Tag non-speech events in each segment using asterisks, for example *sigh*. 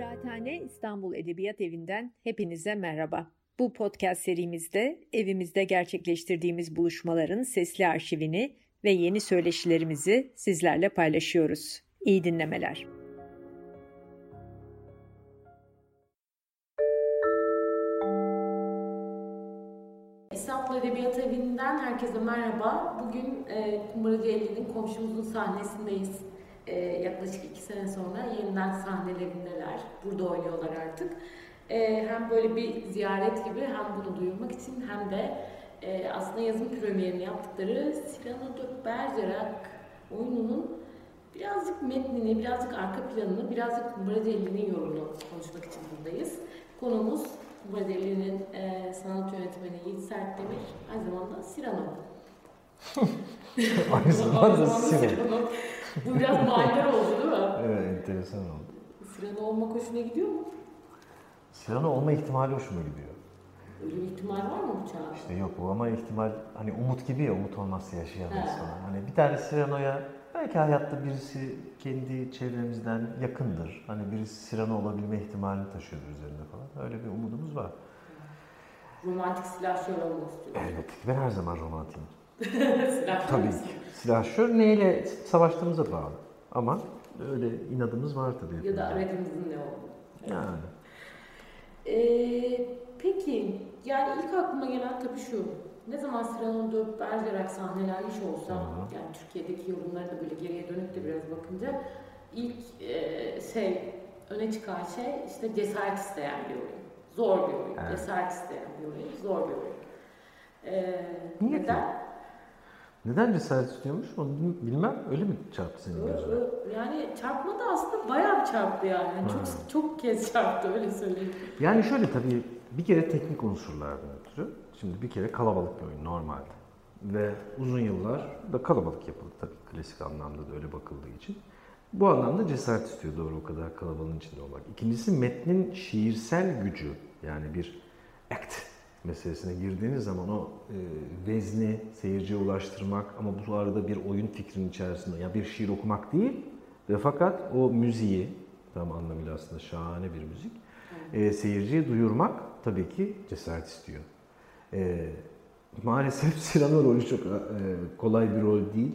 Kıraathane İstanbul Edebiyat Evi'nden hepinize merhaba. Bu podcast serimizde evimizde gerçekleştirdiğimiz buluşmaların sesli arşivini ve yeni söyleşilerimizi sizlerle paylaşıyoruz. İyi dinlemeler. İstanbul Edebiyat Evi'nden herkese merhaba. Bugün e, Kumbaracı Elli'nin komşumuzun sahnesindeyiz. E, yaklaşık iki sene sonra yeniden sahnelerindeler. Burada oynuyorlar artık. E, hem böyle bir ziyaret gibi hem bunu duyurmak için hem de e, aslında yazın premierini yaptıkları Cyrano de Bergerac oyununun birazcık metnini, birazcık arka planını, birazcık Kumbaracı Elli'nin yorumunu konuşmak için buradayız. Konumuz Kumbaracı e, sanat yönetmeni Yiğit Sertdemir, aynı zamanda Cyrano. *laughs* Aynı zamanda Cyrano. Bu biraz manidar oldu değil mi? Evet, enteresan oldu. Cyrano olmak hoşuna gidiyor mu? Cyrano olma ihtimali hoşuma gidiyor. Bir ihtimal var mı bu çağda? İşte yok bu ama ihtimal hani umut gibi ya umut olmazsa yaşayamayız falan. Hani bir tane Cyrano'ya belki hayatta birisi kendi çevremizden yakındır. Hani birisi Cyrano olabilme ihtimalini taşıyordur üzerinde falan. Öyle bir umudumuz var. Romantik silahşör olmak istiyorum. Elbette ki ben her zaman romantiyim. *laughs* silahşör Tabii ki. Silahşör neyle savaştığımıza bağlı. Ama öyle inadımız var tabii. Ya da aradığınızın ne olduğunu. Yani. Ee, peki, yani ilk aklıma gelen tabii şu. Ne zaman Cyrano de Bergerac sahnelenmiş olsa, hı. yani Türkiye'deki yorumları da böyle geriye dönüp de biraz bakınca ilk e, şey, öne çıkan şey işte cesaret isteyen bir oyun. Zor bir oyun. Evet. Cesaret isteyen bir oyun. Zor bir oyun. Ee, Niye ki? Neden? Cesaret istiyormuş onu bilmem. Öyle mi çarptı senin gözüne? Yani çarpmadı aslında bayağı çarptı yani. Yani. Çok çok kez çarptı öyle söyleyeyim. Yani şöyle tabii bir kere teknik unsurlardan ötürü. Şimdi bir kere kalabalık bir oyun normalde. Ve uzun yıllar da kalabalık yapıldı tabii klasik anlamda da öyle bakıldığı için. Bu anlamda cesaret istiyor doğru o kadar kalabalığın içinde olmak. İkincisi metnin şiirsel gücü yani bir act meselesine girdiğiniz zaman o e, vezni seyirciye ulaştırmak ama bu arada bir oyun fikrinin içerisinde ya bir şiir okumak değil ve fakat o müziği tam anlamıyla aslında şahane bir müzik e, seyirciye duyurmak tabii ki cesaret istiyor. E, maalesef *laughs* Cyrano rolü çok e, kolay bir rol değil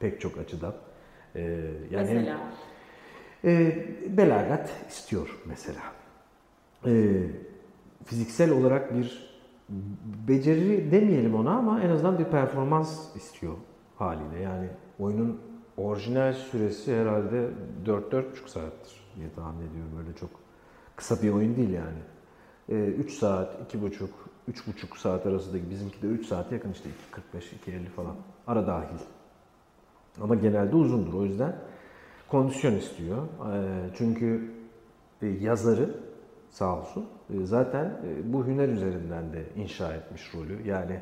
pek çok açıdan. E, yani Mesela. e, belagat istiyor mesela. E, fiziksel olarak bir beceri demeyelim ona ama en azından bir performans istiyor haliyle. Yani oyunun orijinal süresi herhalde 4-4,5 saattir diye tahmin ediyorum. Öyle çok kısa bir oyun değil yani. 3 saat, 2,5, 3,5 saat arasındaki bizimki de 3 saate yakın işte 2.45, 2.50 falan. Ara dahil. Ama genelde uzundur. O yüzden kondisyon istiyor. Ee, Çünkü e, yazarı sağ olsun e, zaten e, bu hüner üzerinden de inşa etmiş rolü. Yani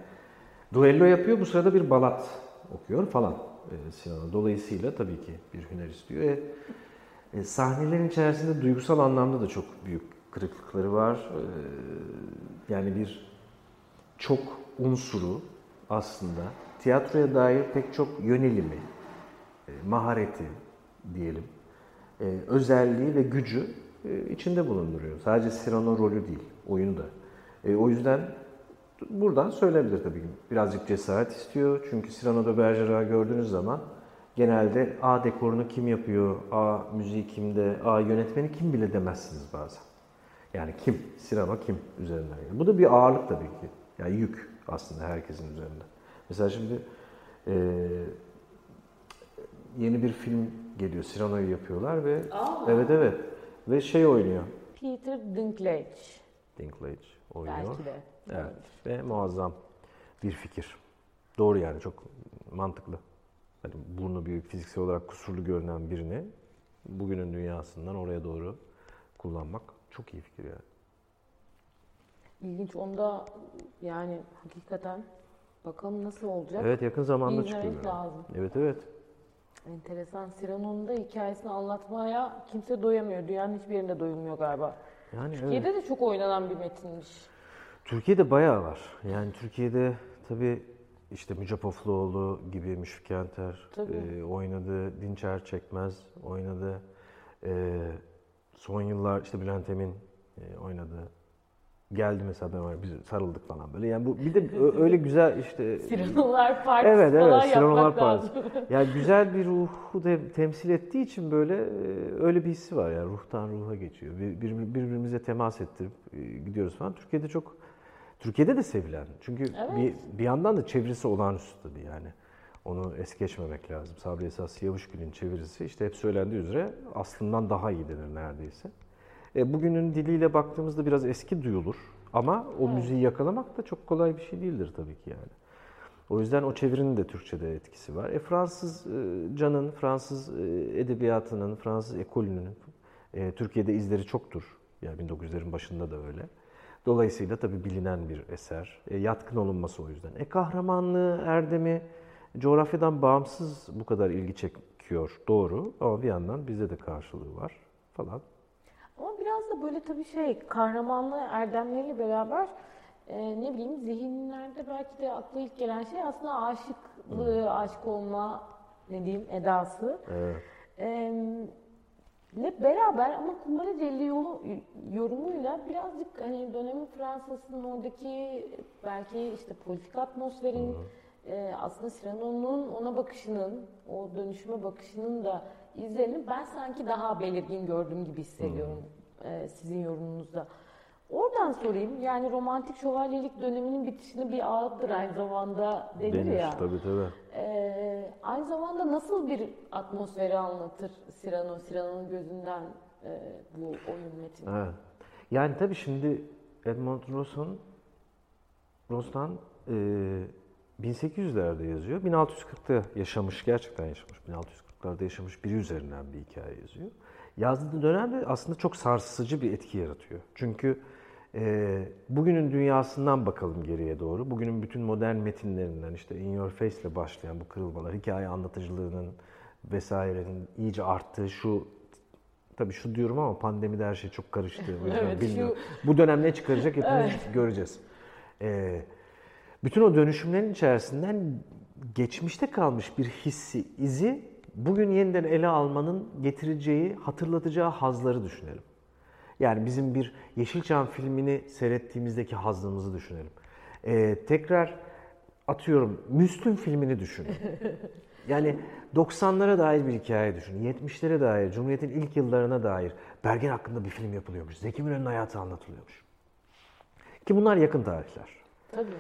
duello yapıyor bu sırada bir balat okuyor falan e, Sinan. Dolayısıyla tabii ki bir hüner istiyor. E, e, sahnelerin içerisinde duygusal anlamda da çok büyük kırıklıkları var. E, yani bir çok unsuru aslında tiyatroya dair pek çok yönelimi, e, mahareti diyelim, e, özelliği ve gücü içinde bulunduruyor. Sadece Cyrano rolü değil, oyunu da. E, o yüzden buradan söylenebilir tabii ki. Birazcık cesaret istiyor. Çünkü Cyrano de Bergerac'ı gördüğünüz zaman genelde A dekorunu kim yapıyor, A müziği kimde, A yönetmeni kim bile demezsiniz bazen. Yani kim, Cyrano kim üzerinden. geliyor. Bu da bir ağırlık tabii ki. Yani yük aslında herkesin üzerinde. Mesela şimdi e, yeni bir film geliyor. Cyrano'yu yapıyorlar ve Aa. evet evet ve şey oynuyor. Peter Dinklage Dinklage oynuyor. belki de. Evet ve muazzam bir fikir. Doğru yani çok mantıklı. Hani burnu büyük, fiziksel olarak kusurlu görünen birini bugünün dünyasından oraya doğru kullanmak çok iyi fikir yani. İlginç. Onda yani hakikaten bakalım nasıl olacak. Evet yakın zamanda çıkıyor. lazım. Evet evet. Enteresan. Cyrano'nun da hikayesini anlatmaya kimse doyamıyor. Dünyanın hiçbir yerinde doyulmuyor galiba. Yani evet. Türkiye'de de çok oynanan bir metinmiş. Türkiye'de bayağı var. Yani Türkiye'de tabii işte Pofluoğlu gibi Müşfik Enter e, oynadı. Dinçer Çekmez oynadı. E, son yıllar işte Bülent Emin e, oynadı. Geldi mesela ben var biz sarıldık falan böyle. Yani bu bir de öyle güzel işte Siranolar *laughs* Partisi Evet evet falan Siranolar. Partisi. Yani güzel bir ruhu de temsil ettiği için böyle e, öyle bir hissi var yani ruhtan ruha geçiyor. Bir, bir- birbirimize temas ettirip e, gidiyoruz falan. Türkiye'de çok Türkiye'de de sevilen. Çünkü bir, bir yandan da çevirisi olağanüstü tabii yani. Onu es geçmemek lazım. Sabri Esas Yavuşgül'ün çevirisi işte hep söylendiği üzere aslından daha iyi denir neredeyse. E, bugünün diliyle baktığımızda biraz eski duyulur. Ama o müziği yakalamak da çok kolay bir şey değildir tabii ki yani. O yüzden o çevirinin de Türkçe'de etkisi var. E, Fransız e, canın, Fransız e, edebiyatının, Fransız ekolünün e, Türkiye'de izleri çoktur. Yani 1900'lerin başında da öyle. Dolayısıyla tabii bilinen bir eser. E, yatkın olunması o yüzden. E, kahramanlığı, erdemi coğrafyadan bağımsız bu kadar ilgi çekiyor. Doğru. Ama bir yandan bizde de karşılığı var falan. Ama biraz da böyle tabii şey kahramanlığı erdemleriyle beraber e, ne bileyim zihinlerde belki de akla ilk gelen şey aslında aşıklığı, aşık olma ne diyeyim edası. Evet. E, ile beraber ama Kumbara yolu yorumuyla birazcık hani dönemin Fransa'sının oradaki belki işte politik atmosferin e, aslında Cyrano'nun ona bakışının, o dönüşüme bakışının da izlerini ben sanki daha belirgin gördüm gibi hissediyorum e, sizin yorumunuzda. Oradan sorayım. Yani romantik şövalyelik döneminin bitişini bir ağıttır aynı zamanda denir, Denir ya. tabii tabii. Ee, aynı zamanda nasıl bir atmosferi anlatır Cyrano, Cyrano'nun gözünden e, bu oyun metni? Evet. Yani tabii şimdi Edmond Rostand, Rostand e, 1800'lerde yazıyor. 1640'ta yaşamış, gerçekten yaşamış. 1640'larda yaşamış biri üzerinden bir hikaye yazıyor. Yazdığı dönemde aslında çok sarsıcı bir etki yaratıyor. Çünkü e, bugünün dünyasından bakalım geriye doğru. Bugünün bütün modern metinlerinden işte In Your Face ile başlayan bu kırılmalar, hikaye anlatıcılığının vesairenin iyice arttığı şu Tabii şu diyorum ama pandemide her şey çok karıştı. O yüzden Evet, bilmiyorum. Bu dönem ne çıkaracak hepimiz göreceğiz. Ee, bütün o dönüşümlerin içerisinden geçmişte kalmış bir hissi, izi bugün yeniden ele almanın getireceği, hatırlatacağı hazları düşünelim. Yani bizim bir Yeşilçam filmini seyrettiğimizdeki hazımızı düşünelim. Ee, tekrar atıyorum Müslüm filmini düşünün. *laughs* Yani 90'lara dair bir hikaye düşünün. 70'lere dair, Cumhuriyet'in ilk yıllarına dair Bergen hakkında bir film yapılıyormuş. Zeki Müren'in hayatı anlatılıyormuş. Ki bunlar yakın tarihler. Tabii.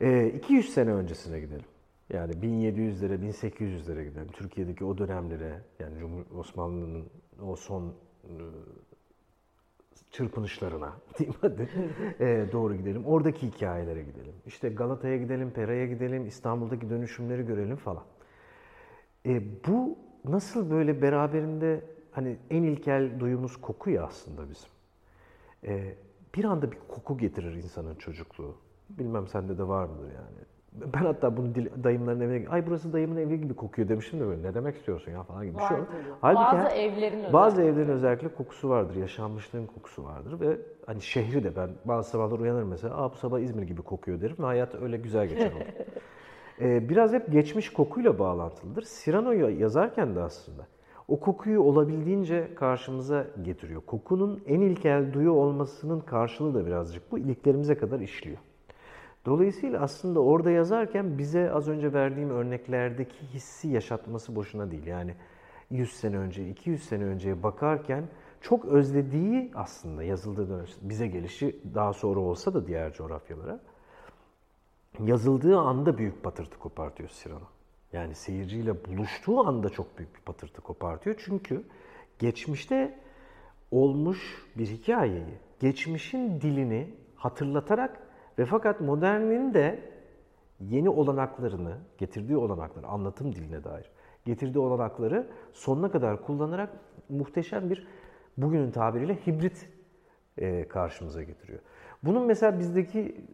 Ee, 200 sene öncesine gidelim. Yani 1700'lere, 1800'lere gidelim. Türkiye'deki o dönemlere, yani Cumhur Osmanlı'nın o son e, çırpınışlarına *laughs* diyeyim hadi e, doğru gidelim. Oradaki hikayelere gidelim. İşte Galata'ya gidelim, Pera'ya gidelim, İstanbul'daki dönüşümleri görelim falan. E, bu nasıl böyle beraberinde hani en ilkel duyumuz koku ya aslında bizim. E, bir anda bir koku getirir insanın çocukluğu. Bilmem sende de var mıdır yani. Ben hatta bunu dil- dayımların evine, ay burası dayımın evi gibi kokuyor demiştim de böyle ne demek istiyorsun ya falan gibi bir şey. Halbuki Bazı evlerin bazı özellikle. evlerin özellikle kokusu vardır, yaşanmışlığın kokusu vardır ve hani şehri de ben bazı sabahlar uyanırım mesela, aa bu sabah İzmir gibi kokuyor derim ve hayat öyle güzel geçer olur. *laughs* Ee, biraz hep geçmiş kokuyla bağlantılıdır. Cyrano'yu yazarken de aslında o kokuyu olabildiğince karşımıza getiriyor. Kokunun en ilkel duyu olmasının karşılığı da birazcık bu iliklerimize kadar işliyor. Dolayısıyla aslında orada yazarken bize az önce verdiğim örneklerdeki hissi yaşatması boşuna değil. Yani 100 sene önce, 200 sene önceye bakarken çok özlediği aslında yazıldığı dönem, bize gelişi daha sonra olsa da diğer coğrafyalara yazıldığı anda büyük patırtı kopartıyor Cyrano. Yani seyirciyle buluştuğu anda çok büyük bir patırtı kopartıyor. Çünkü geçmişte olmuş bir hikayeyi, geçmişin dilini hatırlatarak ve fakat modernin de yeni olanaklarını, getirdiği olanakları, anlatım diline dair getirdiği olanakları sonuna kadar kullanarak muhteşem bir bugünün tabiriyle hibrit e, karşımıza getiriyor. Bunun mesela bizdeki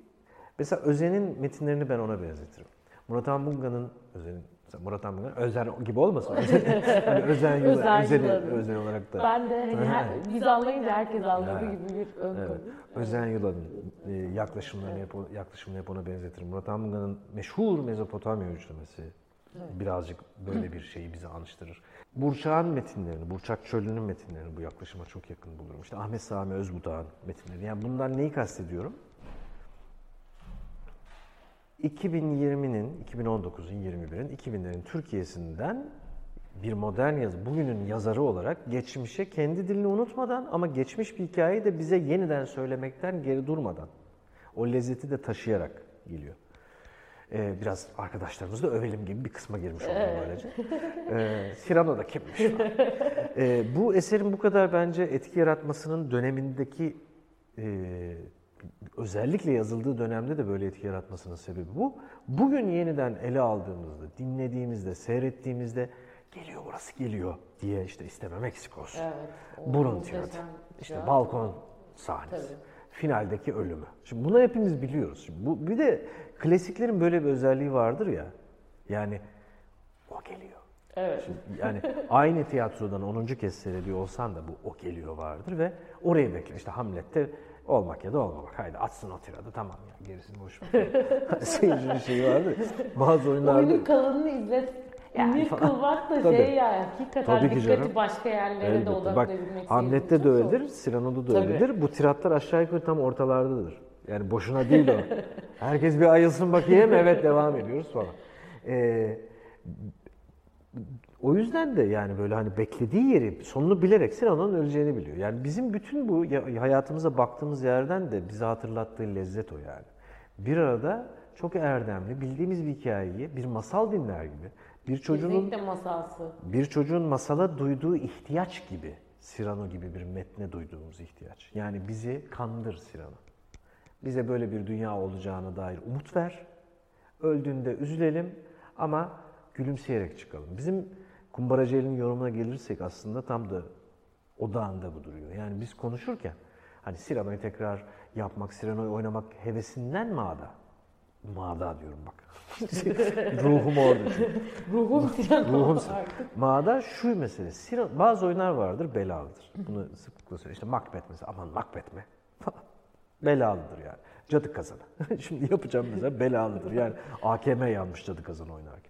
mesela Özen'in metinlerini ben ona benzetirim. Murat Anbunga'nın Özen'in mesela Murat Anbunga'nın Özen gibi olmasın. *laughs* hani yılı, Özen Özen'i yılanı. Özen olarak da. Ben de hani her, biz anlayınca herkes anladığı Evet. gibi bir ön Evet. Özen Yılan'ın e, yaklaşımlarını hep, yaklaşımını hep ona benzetirim. Murat Anbunga'nın meşhur Mezopotamya üçlemesi birazcık böyle bir şeyi bize anıştırır. Burçak'ın metinlerini, Burçak Çölü'nün metinlerini bu yaklaşıma çok yakın bulurum. İşte Ahmet Sami Özbudağ'ın metinleri. Yani bundan neyi kastediyorum? 2020'nin, 2019'un, 21'in, 2000'lerin Türkiye'sinden bir modern yazı, bugünün yazarı olarak geçmişe kendi dilini unutmadan ama geçmiş bir hikayeyi de bize yeniden söylemekten geri durmadan o lezzeti de taşıyarak geliyor. Ee, biraz arkadaşlarımızı da övelim gibi bir kısma girmiş oldum böylece. Ee, Cyrano da kimmiş? ee, bu eserin bu kadar bence etki yaratmasının dönemindeki e, özellikle yazıldığı dönemde de böyle etki yaratmasının sebebi bu. Bugün yeniden ele aldığımızda, dinlediğimizde, seyrettiğimizde geliyor burası geliyor diye işte istemem Meksikos, Evet. burun tiratı, işte balkon sahnesi, Tabii. finaldeki ölümü. Şimdi bunu hepimiz biliyoruz. Şimdi bu bir de klasiklerin böyle bir özelliği vardır ya. Yani o geliyor. Evet. Yani aynı tiyatrodan 10. kez seyrediyor olsan da bu o geliyor vardır ve orayı bekle. İşte Hamlet'te olmak ya da olmamak. Haydi atsın o tiradı tamam ya gerisini boş ver. *laughs* Seyircinin şeyi vardır. Bazı oyunlarda Oyunun kalanını izlet. Yani bir kılmak da Tabii. şey ya hakikaten Tabii dikkati canım. başka yerlere de Elbette. Bak Hamlet'te de öyledir, Cyrano'da da Tabii. öyledir. Bu tiratlar aşağı yukarı tam ortalardadır. Yani boşuna değil o. *laughs* Herkes bir ayılsın bakayım, evet devam ediyoruz falan. Ee, o yüzden de yani böyle hani beklediği yeri sonunu bilerek Cyrano'nun öleceğini biliyor. Yani bizim bütün bu ya- hayatımıza baktığımız yerden de bize hatırlattığı lezzet o yani. Bir arada çok erdemli, bildiğimiz bir hikayeyi bir masal dinler gibi, bir çocuğun masalsı. bir çocuğun masala duyduğu ihtiyaç gibi, Cyrano gibi bir metne duyduğumuz ihtiyaç. Yani bizi kandır Cyrano. Bize böyle bir dünya olacağına dair umut ver. Öldüğünde üzülelim ama gülümseyerek çıkalım. Bizim Kumbaracı'nın yorumuna gelirsek aslında tam da odağında bu duruyor. Yani biz konuşurken hani Cyrano'yu tekrar yapmak, Cyrano'yu oynamak hevesinden mi ada? Diyorum bak. *laughs* Ruhum orada çünkü. Ruhum *laughs* Tirano Ruhum. Mağda şu mesele. Sinan, bazı oyunlar vardır belalıdır. Bunu sıklıkla söylüyorum. İşte Macbeth mesela. Aman Macbeth mi? *laughs* belalıdır yani. Cadı kazanı. Şimdi yapacağım mesela belalıdır. Yani AKM yanmış cadı kazanı oynarken.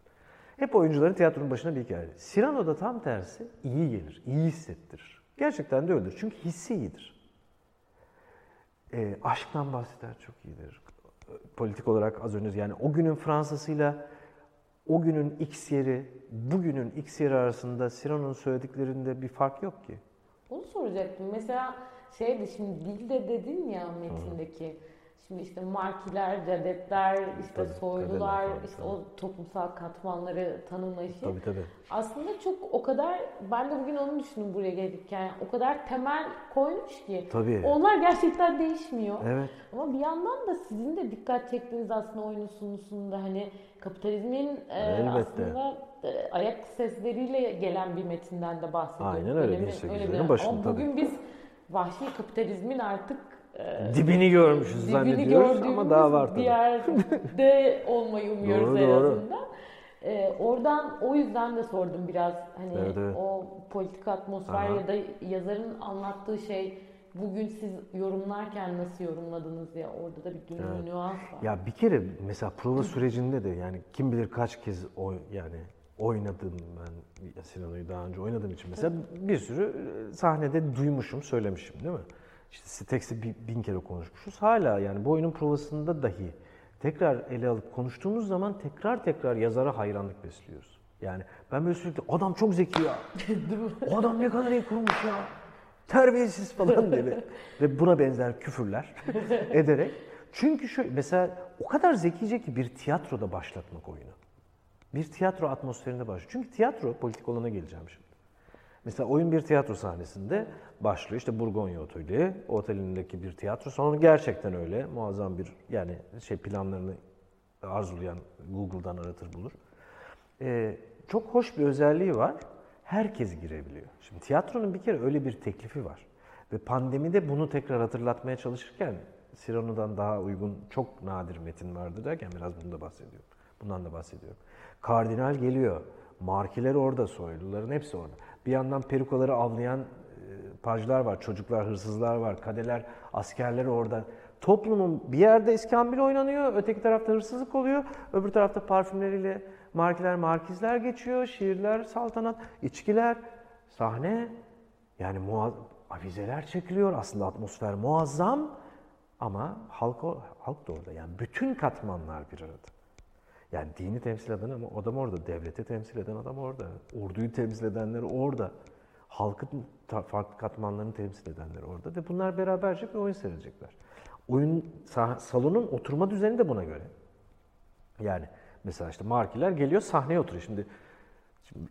Hep oyuncuların tiyatronun başına bir hikaye. Cyrano da tam tersi iyi gelir, iyi hissettirir. Gerçekten de öyledir. Çünkü hissi iyidir. E, aşktan bahseder çok iyidir. Politik olarak az önce yani o günün Fransa'sıyla o günün X yeri, bugünün X yeri arasında Cyrano'nun söylediklerinde bir fark yok ki. Onu soracaktım. Mesela şeydi şimdi dilde dedin ya metindeki. Şimdi işte markiler, cadetler, işte Tabii, soylular, kadeler falan, işte tabii. o toplumsal katmanları tanımlayışı. Tabii tabii. Aslında çok o kadar ben de bugün onu düşündüm buraya gelirken. O kadar temel koymuş ki. Tabii. Onlar gerçekten değişmiyor. Evet. Ama bir yandan da sizin de dikkat çektiğiniz aslında oyunun sunusunda hani kapitalizmin e, aslında e, ayak sesleriyle gelen bir metinden de bahsediyoruz. Aynen öyle, 1800'lerin öyle bir- başında Ama tabii. bugün biz vahşi kapitalizmin artık e, Dibini görmüşüz dibini zannediyoruz ama daha var bir tabii. yerde *laughs* olmayı umuyoruz Doğru, en doğru. azından. E, oradan o yüzden de sordum biraz hani Evet, evet. o politik atmosfer Aha. ya da yazarın anlattığı şey bugün siz yorumlarken nasıl yorumladınız ya orada da bir dönüm Evet. nüans var. Ya bir kere mesela prova sürecinde de yani kim bilir kaç kez o yani oynadım ben Sinano'yu daha önce oynadığım için mesela bir sürü e, sahnede duymuşum, söylemişim değil mi? İşte bi- bin kere konuşmuşuz. Hala yani bu oyunun provasında dahi tekrar ele alıp konuştuğumuz zaman tekrar tekrar yazara hayranlık besliyoruz. Yani ben böyle sürekli adam çok zeki ya. *laughs* o adam ne kadar iyi kurmuş ya. Terbiyesiz falan diye. *laughs* Ve buna benzer küfürler *laughs* ederek. Çünkü şu mesela o kadar zekice ki bir tiyatroda başlatmak oyunu. Bir tiyatro atmosferinde başlıyor. Çünkü tiyatro politik olana geleceğim şimdi. Mesela oyun bir tiyatro sahnesinde başlıyor. İşte Burgonya Oteli, otelindeki bir tiyatro salonu gerçekten öyle. Muazzam bir yani şey planlarını arzulayan Google'dan aratır bulur. Ee, çok hoş bir özelliği var. Herkes girebiliyor. Şimdi tiyatronun bir kere öyle bir teklifi var. Ve pandemide bunu tekrar hatırlatmaya çalışırken Cyrano'dan daha uygun çok nadir metin vardı derken biraz bunu da bahsediyorum. Bundan da bahsediyorum. Kardinal geliyor. Markiler orada, soyluların hepsi orada. Bir yandan perukaları avlayan e, pajlar var, çocuklar, hırsızlar var, kadeler, askerler orada. Toplumun bir yerde iskambil oynanıyor, öteki tarafta hırsızlık oluyor, öbür tarafta parfümleriyle markiler, markizler geçiyor, şiirler, saltanat, içkiler, sahne. Yani avizeler çekiliyor. Aslında atmosfer muazzam ama halk, halk da orada. Yani bütün katmanlar bir arada. Yani dini temsil eden ama adam orada, devleti temsil eden adam orada, orduyu temsil edenler orada, halkın farklı katmanlarını temsil edenler orada ve bunlar beraberce bir oyun seyredecekler. Oyun salonun oturma düzeni de buna göre. Yani mesela işte markiler geliyor sahneye oturuyor. Şimdi,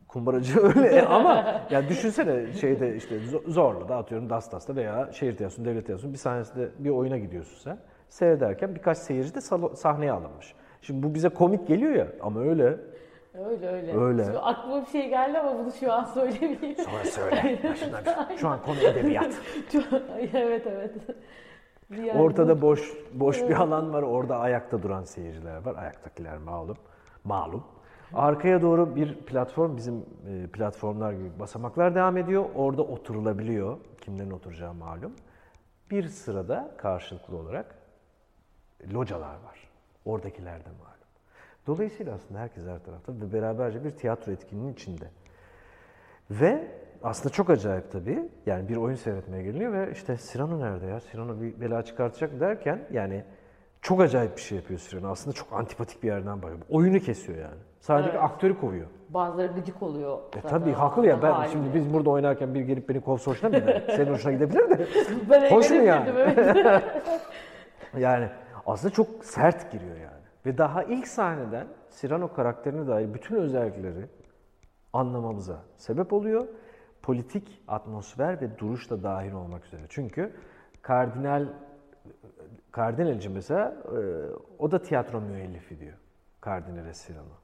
kumbaracı *laughs* öyle ama yani düşünsene şeyde işte Zo- Zorlu'da atıyorum Dastas'ta veya şehir tiyatrosu, devlet tiyatrosu bir sahnesinde bir oyuna gidiyorsun sen. Seyrederken birkaç seyirci de sahneye alınmış. Şimdi bu bize komik geliyor ya ama öyle. Öyle öyle. Öyle. Şimdi aklıma bir şey geldi ama bunu şu an söylemeyeyim. Sonra söyle. *laughs* Başından bir- Şu an konu edebiyat. *laughs* evet evet. Yani Ortada boş boş bir alan var. Orada ayakta duran seyirciler var. Ayaktakiler malum. Malum. Arkaya doğru bir platform, bizim e, platformlar gibi basamaklar devam ediyor. Orada oturulabiliyor. Kimlerin oturacağı malum. Bir sırada karşılıklı olarak localar var. Oradakiler de malum. Dolayısıyla aslında herkes her tarafta ve beraberce bir tiyatro etkinliğinin içinde. Ve aslında çok acayip tabii. Yani bir oyun seyretmeye geliniyor ve işte Cyrano nerede ya? Cyrano bir bela çıkartacak derken yani çok acayip bir şey yapıyor Cyrano. Aslında çok antipatik bir yerden bakıyor. Oyunu kesiyor yani. Sadece Evet. aktörü kovuyor. Bazıları gıcık oluyor. E tabii haklı ya. Ben haliyle. şimdi biz burada oynarken bir gelip beni kovsa hoşuna mı gider? Senin hoşuna gidebilir de. *laughs* ben Hoş mu yani? evet. *laughs* Yani aslında çok sert giriyor yani. Ve daha ilk sahneden Cyrano karakterine dair bütün özellikleri anlamamıza sebep oluyor. Politik atmosfer ve duruş da dahil olmak üzere. Çünkü kardinal Kardinalci mesela e, o da tiyatro müellifi diyor. Kardinale Cyrano.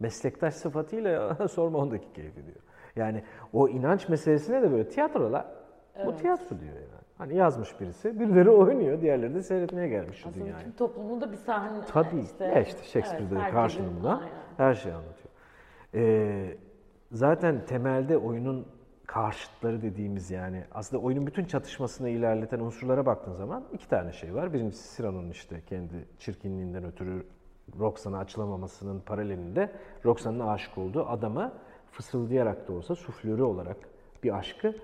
Meslektaş sıfatıyla *laughs* sorma ondaki keyfi diyor. Yani o inanç meselesine de böyle tiyatrolar bu tiyatro diyor yani. Hani yazmış birisi, birileri oynuyor, diğerleri de seyretmeye gelmiş şu Aslında dünyaya. bütün toplumunda bir sahne. Tabii. işte. ya işte Shakespeare'de Evet, karşılığında Aynen. her şeyi anlatıyor. Ee, zaten temelde oyunun karşıtları dediğimiz yani aslında oyunun bütün çatışmasını ilerleten unsurlara baktığın zaman iki tane şey var. Birincisi Cyrano'nun işte kendi çirkinliğinden ötürü Roxan'a açılamamasının paralelinde Roxan'ın aşık olduğu adama fısıldayarak da olsa suflörü olarak bir aşkı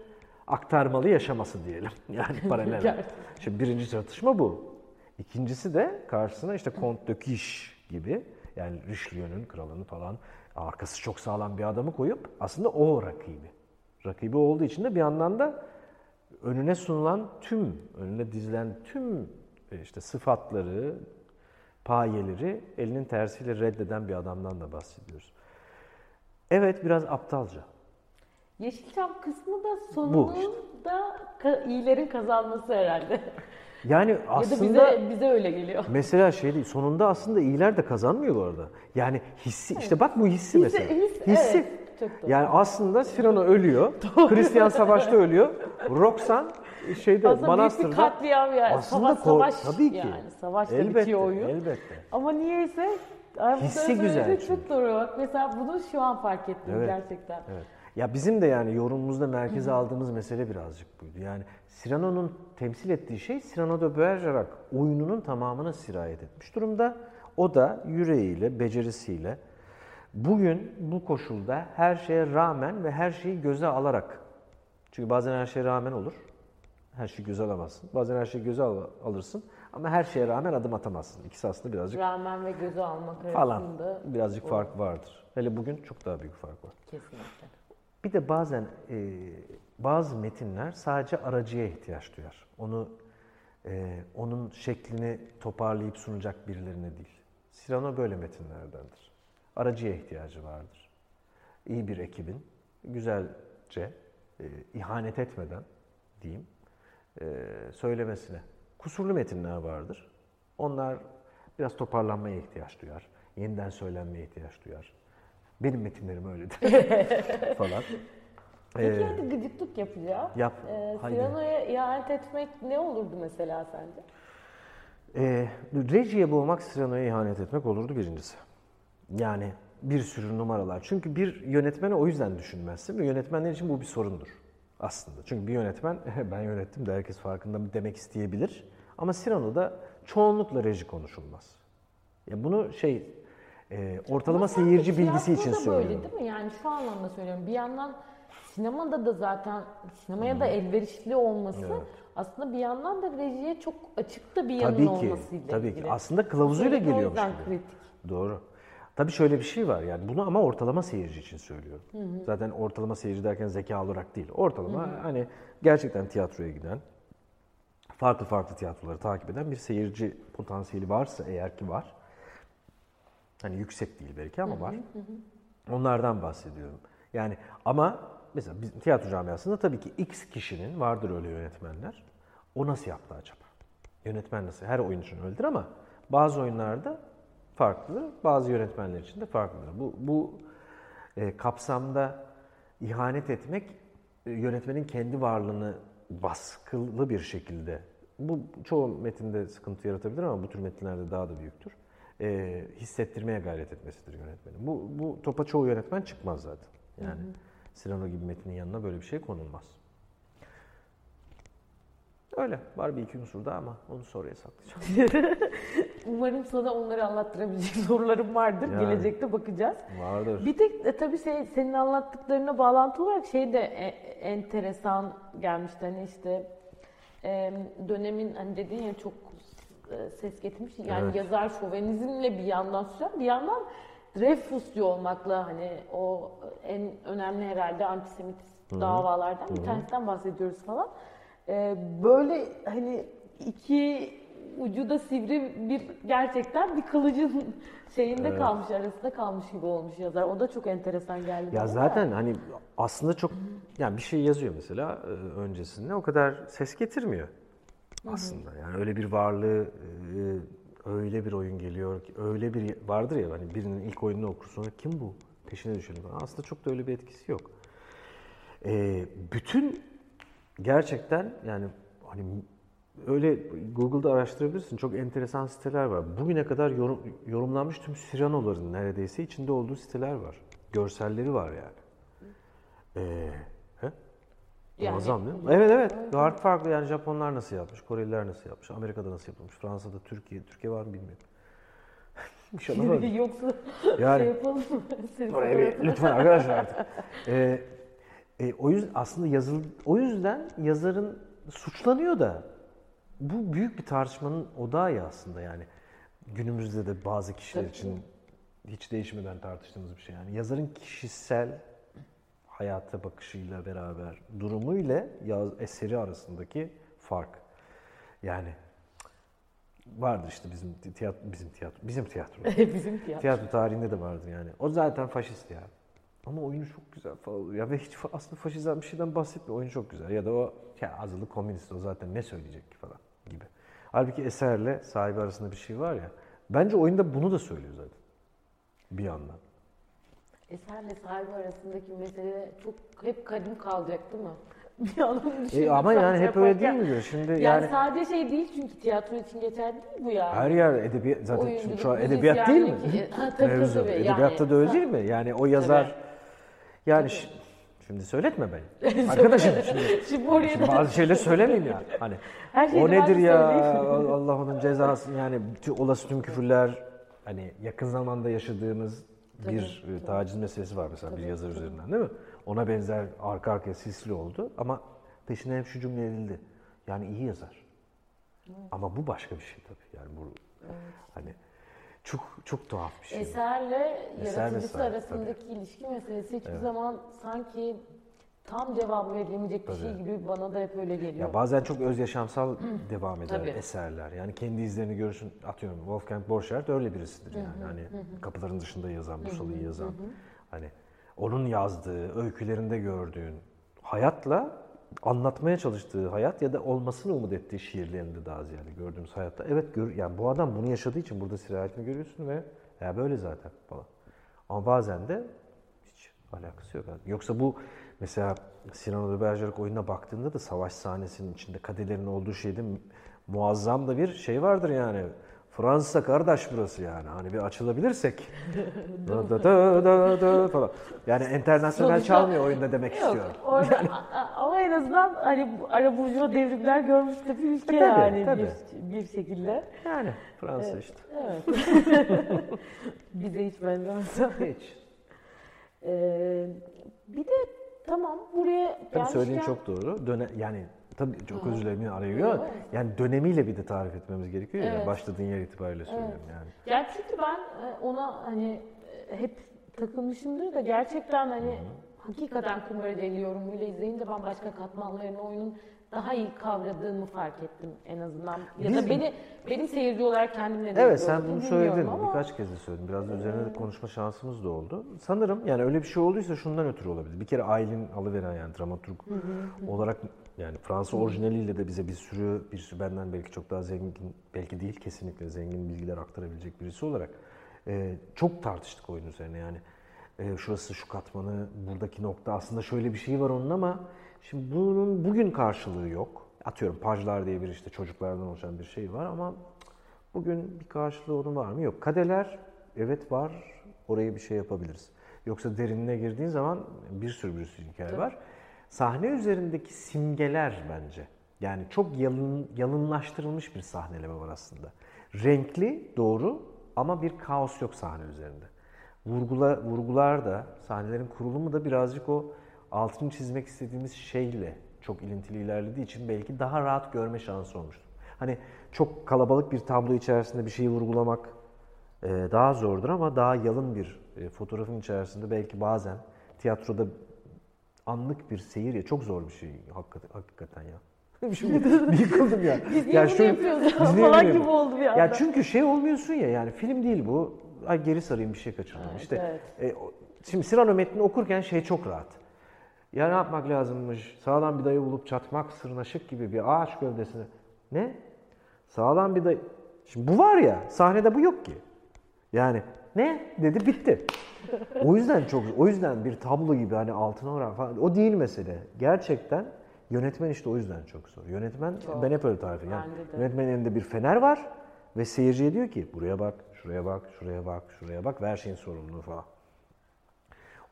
aktarmalı yaşaması diyelim. *laughs* Yani paralel. Şimdi birinci çatışma bu. İkincisi de karşısına işte Comte de Quiche gibi yani Richelieu'nun kralını falan arkası çok sağlam bir adamı koyup aslında o rakibi. Rakibi olduğu için de bir yandan da önüne sunulan tüm, önüne dizilen tüm e, işte sıfatları, payeleri elinin tersiyle reddeden bir adamdan da bahsediyoruz. Evet biraz aptalca. Yeşilçam kısmı da sonunda ka- iyilerin kazanması herhalde. Yani *laughs* ya da aslında bize bize öyle geliyor. Mesela şey değil, sonunda aslında iyiler de kazanmıyor bu arada. Yani hissi, işte bak bu hissi mesela. his- hissi. evet. Yani aslında Cyrano ölüyor, *laughs* Hristiyan savaşta ölüyor, Roxan şeyde Aslında manastırda. katliam yani. Aslında savaş, savaş tabii ki. yani. Savaşla elbette, bitiyor oyun. Elbette. Ama niyeyse Ay, Hissi güzel. Çok doğru bak. Mesela bunu şu an fark ettim Evet. gerçekten. Evet. Ya bizim de yani yorumumuzda merkeze aldığımız mesele birazcık buydu. Yani Cyrano'nun temsil ettiği şey Cyrano de Bergerac oyununun tamamına sirayet etmiş durumda. O da yüreğiyle, becerisiyle bugün bu koşulda her şeye rağmen ve her şeyi göze alarak çünkü bazen her şeye rağmen olur. Her şeyi göze alamazsın. Bazen her şeyi göze al- alırsın ama her şeye rağmen adım atamazsın. İkisi aslında birazcık Rağmen ve göze almak falan arasında birazcık fark vardır. Hele bugün çok daha büyük fark var. kesinlikle. Bir de bazen e, bazı metinler sadece aracıya ihtiyaç duyar. Onu e, onun şeklini toparlayıp sunacak birilerine değil. Cyrano böyle metinlerdendir. Aracıya ihtiyacı vardır. İyi bir ekibin güzelce e, ihanet etmeden diyeyim e, söylemesine. Kusurlu metinler vardır. Onlar biraz toparlanmaya ihtiyaç duyar. Yeniden söylenmeye ihtiyaç duyar. Benim metinlerim öyledir *laughs* falan. Peki Ee, hadi gıcıklık yapacağım. Yap, Ee, haydi. Cyrano'ya ihanet etmek ne olurdu mesela sence? E, rejiye boğmak Cyrano'ya ihanet etmek olurdu birincisi. Yani bir sürü numaralar. Çünkü bir yönetmene o yüzden düşünmezsin ve yönetmenler için bu bir sorundur aslında. Çünkü bir yönetmen *laughs* ben yönettim de herkes farkında demek isteyebilir. Ama Cyrano'da çoğunlukla reji konuşulmaz. Ya bunu şey e, ortalama Ama seyirci bilgisi için tiyatroda böyle söylüyorum. değil mi? Yani şu anlamda söylüyorum. Bir yandan sinemada da zaten sinemaya da elverişli olması Evet. aslında bir yandan da rejiye çok açık da bir yanın Tabii ki. olmasıyla Tabii ilgili. ki. Aslında kılavuzuyla Özellikle o geliyormuş yüzden gibi. kritik. Doğru. Tabii şöyle bir şey var yani bunu ama ortalama seyirci için söylüyorum. Zaten ortalama seyirci derken zeka olarak değil. Ortalama hani gerçekten tiyatroya giden, farklı farklı tiyatroları takip eden bir seyirci potansiyeli varsa eğer ki var. Hani yüksek değil belki ama var. Onlardan bahsediyorum. Yani ama mesela bizim tiyatro camiasında tabii ki X kişinin vardır öyle yönetmenler. O nasıl yaptı acaba? Yönetmen nasıl? Her oyun için öyledir ama bazı oyunlarda farklıdır. Bazı yönetmenler için de farklıdır. Bu, bu e, kapsamda ihanet etmek e, yönetmenin kendi varlığını baskılı bir şekilde bu çoğu metinde sıkıntı yaratabilir ama bu tür metinlerde daha da büyüktür. E, hissettirmeye gayret etmesidir yönetmenin. Bu, bu topa çoğu yönetmen çıkmaz zaten. Yani Cyrano gibi metnin yanına böyle bir şey konulmaz. Öyle. Var bir iki unsur daha ama onu sonraya saklayacağım. *laughs* Umarım sana onları anlattırabilecek sorularım vardır. Yani. Gelecekte bakacağız. Vardır. Bir tek e, tabii şey, senin anlattıklarına bağlantı olarak şey de e, enteresan gelmişti. Hani işte e, dönemin hani dedin ya çok ses getirmiş. Yani Evet. yazar şovenizmle bir yandan süren bir yandan Dreyfusçu olmakla hani o en önemli herhalde antisemit davalardan bir tanesinden bahsediyoruz falan. E, böyle hani iki ucu da sivri bir gerçekten bir kılıcın *laughs* şeyinde kalmış arasında kalmış gibi olmuş yazar. O da çok enteresan geldi. Ya zaten hani aslında çok yani bir şey yazıyor mesela e, öncesinde o kadar ses getirmiyor aslında. Yani öyle bir varlığı e, öyle bir oyun geliyor ki öyle bir vardır ya hani birinin ilk oyununu okur sonra kim bu peşine düşelim. Aslında çok da öyle bir etkisi yok. E, bütün gerçekten yani hani öyle Google'da araştırabilirsin. Çok enteresan siteler var. Bugüne kadar yorum, yorumlanmış tüm Cyrano'ların neredeyse içinde olduğu siteler var. Görselleri var yani. Ee, he? Yani- Muazzam değil mi? Evet evet. Farklı farklı yani Japonlar nasıl yapmış, Koreliler nasıl yapmış, Amerika'da nasıl yapılmış, Fransa'da, Türkiye, Türkiye var mı bilmiyorum. *laughs* İnşallah vardır. Yoksa Yani- şey yapalım mı? *laughs* Oraya bir, lütfen arkadaşlar artık. Ee, e, o yüzden aslında yazıl o yüzden yazarın suçlanıyor da bu büyük bir tartışmanın odağı ya aslında yani günümüzde de bazı kişiler Tabii. için hiç değişmeden tartıştığımız bir şey yani yazarın kişisel hayata bakışıyla beraber durumu ile yaz, eseri arasındaki fark. Yani vardır işte bizim tiyatro bizim tiyatro bizim *laughs* tiyatro. Bizim tiyatro. Tiyatro tarihinde de vardır yani. O zaten faşist ya. Ama oyunu çok güzel falan. Ya ve hiç aslında faşizden bir şeyden bahsetmiyor. Oyun çok güzel. Ya da o ya azılı komünist o zaten ne söyleyecek ki falan gibi. Halbuki eserle sahibi arasında bir şey var ya. Bence oyunda bunu da söylüyor zaten. Bir yandan. Eserle sahibi arasındaki mesele çok hep kadim kalacak değil mi? *laughs* Bir anlamda E, düşündüm ama sen yani hep öyle değil yaparken. midir? Şimdi Yani, yani, sadece şey değil çünkü tiyatro için geçerli değil bu yani. her yer edebiyat zaten Oyunculuk, şu an edebiyat değil mi? müzisyenlik, *laughs* ha, tabii, Mevzu. tabii, Edebiyatta yani. da öyle değil mi? Yani o yazar yani şi- şimdi söyletme beni. *laughs* Arkadaşım şimdi Şimdi oraya Şimdi da bazı şeyler söylemeyeyim yani. Hani Her şeyi o ben nedir de ya? söyleyeyim. Allah onun cezası yani olası tüm küfürler hani yakın zamanda yaşadığımız bir e, taciz meselesi var mesela bir yazar üzerinden değil mi? Ona benzer arka arkaya sisli oldu ama peşine hep şu cümle edildi. Yani iyi yazar. Ama bu başka bir şey tabii. Yani bu hani çok çok tuhaf bir şey. eserle Eser yaratıcısı vesaire, arasındaki ilişki meselesi hiçbir zaman sanki tam cevap verilemeyecek bir şey gibi bana da hep öyle geliyor. Ya bazen çok öz yaşamsal devam eder Tabii. eserler. Yani kendi izlerini görürsün. Atıyorum Wolfgang Borchardt öyle birisidir yani. Hani kapıların dışında yazan, Bursalı'yı yazan. Hani onun yazdığı, öykülerinde gördüğün hayatla anlatmaya çalıştığı hayat ya da olmasını umut ettiği şiirlerinde daha ziyade gördüğümüz hayatta. Evet gör, yani bu adam bunu yaşadığı için burada sirayetini görüyorsun ve ya böyle zaten falan. Ama bazen de hiç alakası yok. Yoksa bu mesela Cyrano de Bergerac oyununa baktığında da savaş sahnesinin içinde kadelerin olduğu şeyde mu- muazzam da bir şey vardır yani. Fransa kardeş burası yani. Hani bir açılabilirsek. *laughs* da da da da da falan. Yani internasyonel Sonuçta- çalmıyor oyunda demek Yok, istiyorum. orada, a- ama en azından hani ara burjuva devrimler görmüş de bir ülke Tabii, yani tabii. bir, bir şekilde. Yani Fransa işte. Evet. *laughs* Bize hiç benzemez. Hiç. Ee, bir de tamam buraya Tabii söylediğin gelmişken- çok doğru. Döne, yani tabii çok özür dilerim yine araya giriyor Evet. yani dönemiyle bir de tarif etmemiz gerekiyor ya. Evet. Başladığın yer itibariyle söylüyorum yani. Ya çünkü ben e, ona hani e, hep takılmışımdır da gerçekten hani hakikaten Kumbara Deli yorumuyla izleyince ben başka katmanlarını oyunun daha iyi kavradığımı fark ettim en azından. Ya Biz- da beni benim seyirci olarak kendimle de Evet sen bunu söyledin. ama- Birkaç kez de söyledin. Biraz da üzerine de konuşma şansımız da oldu. Sanırım yani öyle bir şey olduysa şundan ötürü olabilir. Bir kere Aylin alıveren yani dramaturg olarak yani Fransa orijinaliyle de bize bir sürü bir sürü benden belki çok daha zengin belki değil kesinlikle zengin bilgiler aktarabilecek birisi olarak e, çok tartıştık oyun üzerine yani. E, şurası şu katmanı, buradaki nokta aslında şöyle bir şey var onun ama şimdi bunun bugün karşılığı yok. Atıyorum Pajlar diye bir işte çocuklardan oluşan bir şey var ama Bugün bir karşılığı onun var mı? Yok. Kadeler evet var. Oraya bir şey yapabiliriz. Yoksa derinine girdiğin zaman bir sürü bir sürü hikaye var. Sahne üzerindeki simgeler bence. Yani çok yalın, yalınlaştırılmış bir sahneleme var aslında. Renkli, doğru ama bir kaos yok sahne üzerinde. Vurgula, vurgular da, sahnelerin kurulumu da birazcık o altını çizmek istediğimiz şeyle çok ilintili ilerlediği için belki daha rahat görme şansı olmuştur. Hani çok kalabalık bir tablo içerisinde bir şeyi vurgulamak e, daha zordur ama daha yalın bir e, fotoğrafın içerisinde belki bazen tiyatroda anlık bir seyir ya çok zor bir şey hakikaten, hakikaten ya. *laughs* Şimdi *laughs* bir yıkıldım ya. Biz niye Ya bunu yapıyoruz niye falan gibi oldu bir anda. Ya çünkü şey olmuyorsun ya yani film değil bu. Ay geri sarayım bir şey kaçırdım. Evet, işte e, o- şimdi Cyrano metnini okurken şey çok rahat. Ya ne yapmak lazımmış? Sağlam bir dayı bulup çatmak sırnaşık gibi bir ağaç gövdesine. Ne? Sağlam bir dayı. Şimdi bu var ya sahnede bu yok ki. Yani ne dedi bitti. O yüzden çok o yüzden bir tablo gibi hani altına oran falan o değil mesele. Gerçekten yönetmen işte o yüzden çok zor. Yönetmen Çok. ben hep öyle tarif ediyorum. Yani yönetmenin elinde bir fener var ve seyirciye diyor ki buraya bak, şuraya bak, şuraya bak, şuraya bak ve her şeyin sorumluluğu falan.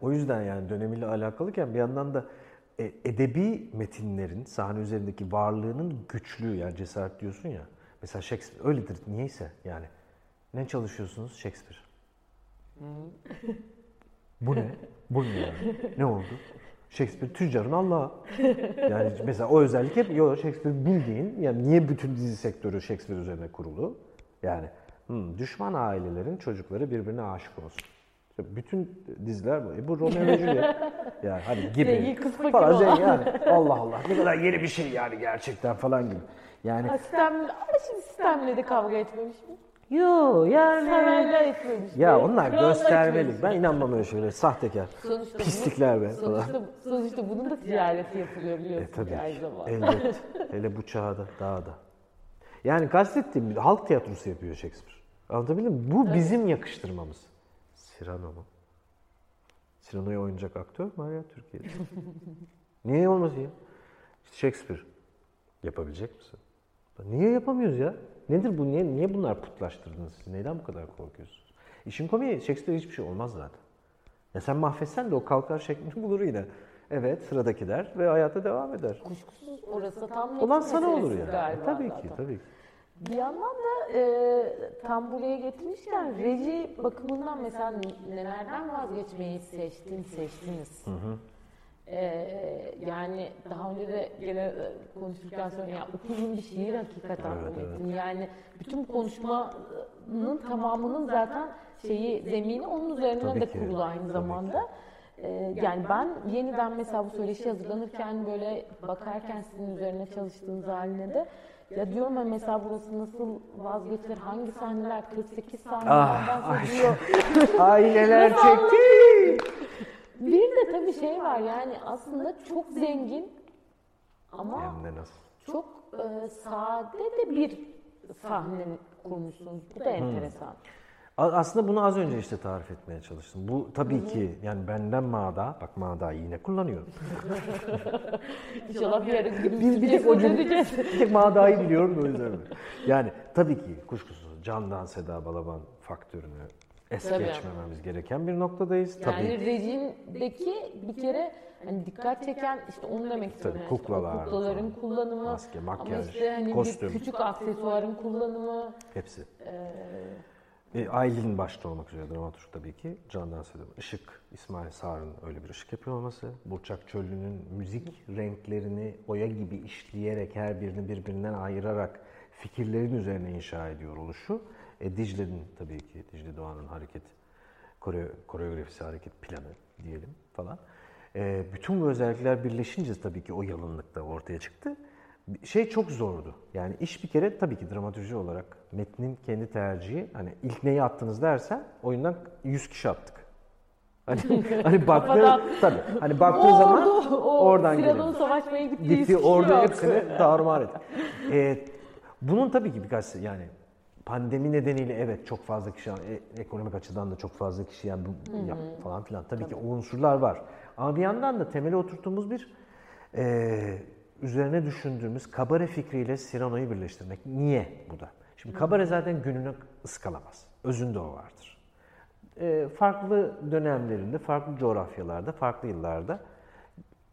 O yüzden yani dönemiyle alakalıken bir yandan da e, edebi metinlerin sahne üzerindeki varlığının güçlüğü yani cesaret diyorsun ya. Mesela Shakespeare öyledir niyeyse yani. Ne çalışıyorsunuz? Shakespeare. Bu ne? Bu ne yani? Ne oldu? Shakespeare tüccarın Allah'ı. Yani mesela o özellik hep yok Shakespeare bildiğin yani niye bütün dizi sektörü Shakespeare üzerine kurulu? Yani hmm, düşman ailelerin çocukları birbirine aşık olsun. İşte bütün diziler bu. E bu Romeo ve Juliet. *laughs* Yani hani gibi. Zengin kız fakir falan olan. zengin yani. *laughs* Allah Allah ne kadar yeni bir şey yani gerçekten falan gibi. Yani Ha, Sistemle, ama şimdi sistemle de kavga etmemiş mi? yo yani Sarayla etmemiş mi? ya onlar Kralla göstermelik. Ben mi? inanmam öyle şeylere. Sahtekar. Sonuçta Pislikler be falan. sonuçta, sonuçta bunun da ticareti yapılıyor E biliyorsun tabii ki aynı ki. zamanda. Elbet. *laughs* Hele bu çağda daha da. Yani kastettiğim halk tiyatrosu yapıyor Shakespeare. Anlatabildim mi? Bu bizim yakıştırmamız. Cyrano mu? Cyrano'yu oynayacak aktör mü var ya Türkiye'de? *laughs* Niye olmasın ya? İşte Shakespeare. Yapabilecek misin? Niye yapamıyoruz ya? Nedir bu? Niye, niye bunlar putlaştırdınız siz? Neyden bu kadar korkuyorsunuz? İşin komiği Shakespeare hiçbir şey olmaz zaten. Ya sen mahvetsen de o kalkar şeklini *laughs* bulur yine. Evet sıradaki der ve hayata devam eder. Kuşkusuz orası tam Olan sana olur yani. galiba tabii zaten. ki, tabii ki. Bir yandan da e, tam buraya getirmişken reji bakımından mesela nelerden vazgeçmeyi seçtin, seçtiniz? E, yani daha önce de gene konuşurken söyledim ya upuzun bir şiir hakikaten Evet, metin. Yani bütün konuşmanın tamamının zaten şeyi zemini onun üzerine Tabii de ki, kurulu aynı tabii zamanda. E, yani ben yeniden mesela bu söyleşi hazırlanırken böyle bakarken sizin üzerine çalıştığınız haline de ya diyorum ya mesela burası nasıl vazgeçilir, hangi sahneler 48 sahnelerden Ah, ay. seçiliyor. Aileler *laughs* çekti. Bir de tabii şey var yani aslında çok zengin ama Hem de nasıl? çok e, sade de bir sahne kurmuşsunuz. Bu da enteresan. A- Aslında bunu az önce işte tarif etmeye çalıştım. Bu tabii ki yani benden mağda, bak mağda yine kullanıyorum. *laughs* İnşallah bir ara Bir, bir tek o cümle, bir tek mağdayı biliyorum da o yüzden. Yani tabii ki kuşkusuz Candan Seda Balaban faktörünü es Tabii. geçmememiz gereken bir noktadayız. Yani Tabii rejimdeki bir kere hani dikkat çeken işte onu demek istiyorum. Tabii, Yani işte kuklalar kuklaların falan. kullanımı, Maske, ama makyaj, işte hani kostüm. küçük aksesuarın kullanımı. hepsi. Ee, E, Aylin başta olmak üzere dramaturg tabii ki. Candan Seda. Işık, İsmail Sarı'nın öyle bir ışık yapıyor olması. Burçak Çöllü'nün müzik renklerini oya gibi işleyerek her birini birbirinden ayırarak fikirlerin üzerine inşa ediyor oluşu. E, Dicle'nin tabii ki, Dicle Doğan'ın hareket, koreo- koreografisi, hareket planı diyelim falan. E, bütün bu özellikler birleşince tabii ki o yalınlıkta ortaya çıktı. Şey çok zordu. Yani iş bir kere tabii ki dramatürji olarak metnin kendi tercihi. Hani ilk neyi attınız dersen oyundan 100 kişi attık. Hani, *laughs* hani Kafadan. tabii, hani baktığın zaman ordu, o oradan geliyor. savaşmaya gitti. Gitti kişi orada hepsini darmar etti. Ee, bunun tabii ki birkaç yani pandemi nedeniyle evet çok fazla kişi e, ekonomik açıdan da çok fazla kişi yani bu, yap falan filan tabii, ki o unsurlar var. Ama bir yandan da temeli oturttuğumuz bir e, üzerine düşündüğümüz kabare fikriyle Cyrano'yu birleştirmek. Niye bu da? Şimdi kabare zaten gününü ıskalamaz. Özünde o vardır. E, farklı dönemlerinde, farklı coğrafyalarda, farklı yıllarda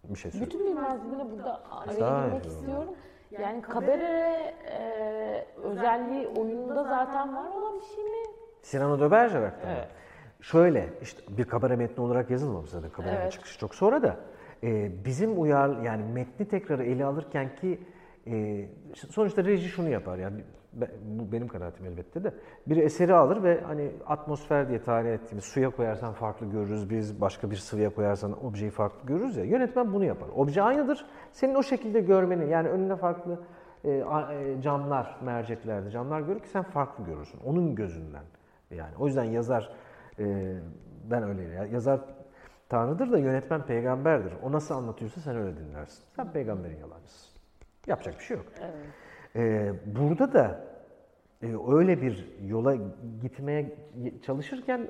bir şey söyleyeyim. Bütün bilmezliğine burada araya girmek istiyorum. Yani kabare e, özelliği oyunda zaten var olan bir şey mi? Cyrano de Bergerac'ta mı? Evet. Şöyle, işte bir kabare metni olarak yazılmamış zaten. Kabarenin Evet. çıkışı çok sonra da. E, bizim uyar, yani metni tekrar ele alırken ki e, sonuçta reji şunu yapar. Yani bu benim kanaatim elbette de. Bir eseri alır ve hani atmosfer diye tarih ettiğimiz suya koyarsan farklı görürüz biz, başka bir sıvıya koyarsan objeyi farklı görürüz ya. Yönetmen bunu yapar. Obje aynıdır. Senin o şekilde görmeni, yani önünde farklı e, e, camlar, merceklerde camlar görür ki sen farklı görürsün. Onun gözünden. Yani o yüzden yazar e, ben öyle ya- yazar Tanrı'dır da yönetmen peygamberdir. O nasıl anlatıyorsa sen öyle dinlersin. Sen peygamberin yalancısın. Yapacak bir şey yok. E, burada da e, öyle bir yola gitmeye çalışırken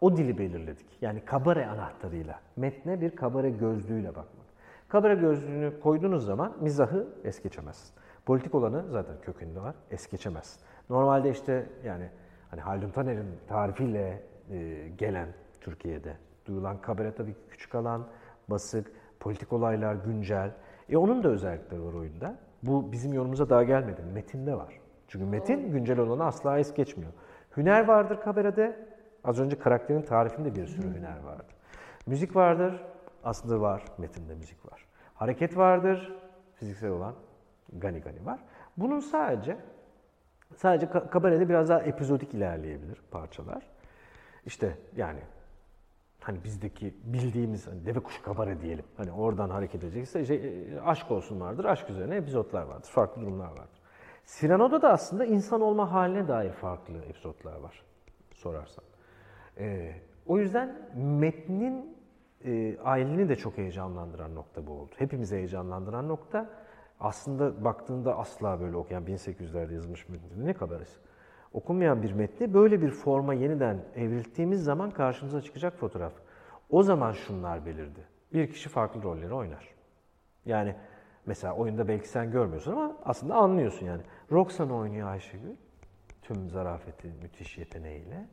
o dili belirledik. Yani kabare anahtarıyla, metne bir kabare gözlüğüyle bakmak. Kabare gözlüğünü koyduğunuz zaman mizahı es geçemezsin. Politik olanı zaten kökünde var, es geçemezsin. Normalde işte yani hani Haldun Taner'in tarifiyle e, gelen Türkiye'de duyulan kabare tabii ki küçük alan, basık, politik olaylar, güncel. E onun da özellikleri var oyunda. Bu bizim yorumumuza daha gelmedi. Metinde var. Çünkü metin güncel olanı asla es geçmiyor. Hüner vardır kabarede. Az önce karakterin tarifinde bir sürü hüner vardır. Müzik vardır. Aslında var. Metinde müzik var. Hareket vardır. Fiziksel olan gani gani var. Bunun sadece sadece ka- kabarede biraz daha epizodik ilerleyebilir parçalar. İşte yani hani bizdeki bildiğimiz hani deve kuşu kabare diyelim. Hani oradan hareket edecekse şey, e, aşk olsun vardır. Aşk üzerine epizotlar vardır. Farklı durumlar vardır. Cyrano'da da aslında insan olma haline dair farklı epizotlar var sorarsan. Ee, o yüzden metnin e, aileni de çok heyecanlandıran nokta bu oldu. Hepimizi heyecanlandıran nokta aslında baktığında asla böyle okuyan 1800'lerde yazılmış metin ne kabaresi. Okunmayan bir metni böyle bir forma yeniden evrilttiğimiz zaman karşımıza çıkacak fotoğraf. O zaman şunlar belirdi. Bir kişi farklı rolleri oynar. Yani mesela oyunda belki sen görmüyorsun ama aslında anlıyorsun yani. Roxanne oynuyor Ayşegül. Tüm zarafeti, müthiş yeteneğiyle.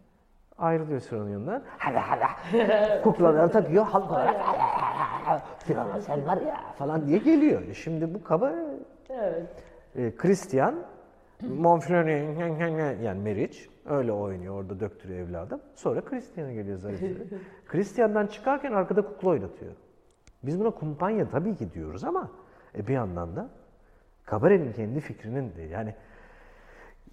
Ayrılıyor sıranın yanından. Hala hala. *laughs* Kuklaları takıyor. Hala Filan sen var ya falan diye geliyor. Şimdi bu kaba Evet. e, Christian Monfrone yani Meriç öyle oynuyor orada döktürüyor evladım. Sonra Christian'a geliyor zarifleri. *laughs* Christian'dan çıkarken arkada kukla oynatıyor. Biz buna kumpanya tabii ki diyoruz ama e, bir yandan da kabarenin kendi fikrinin de yani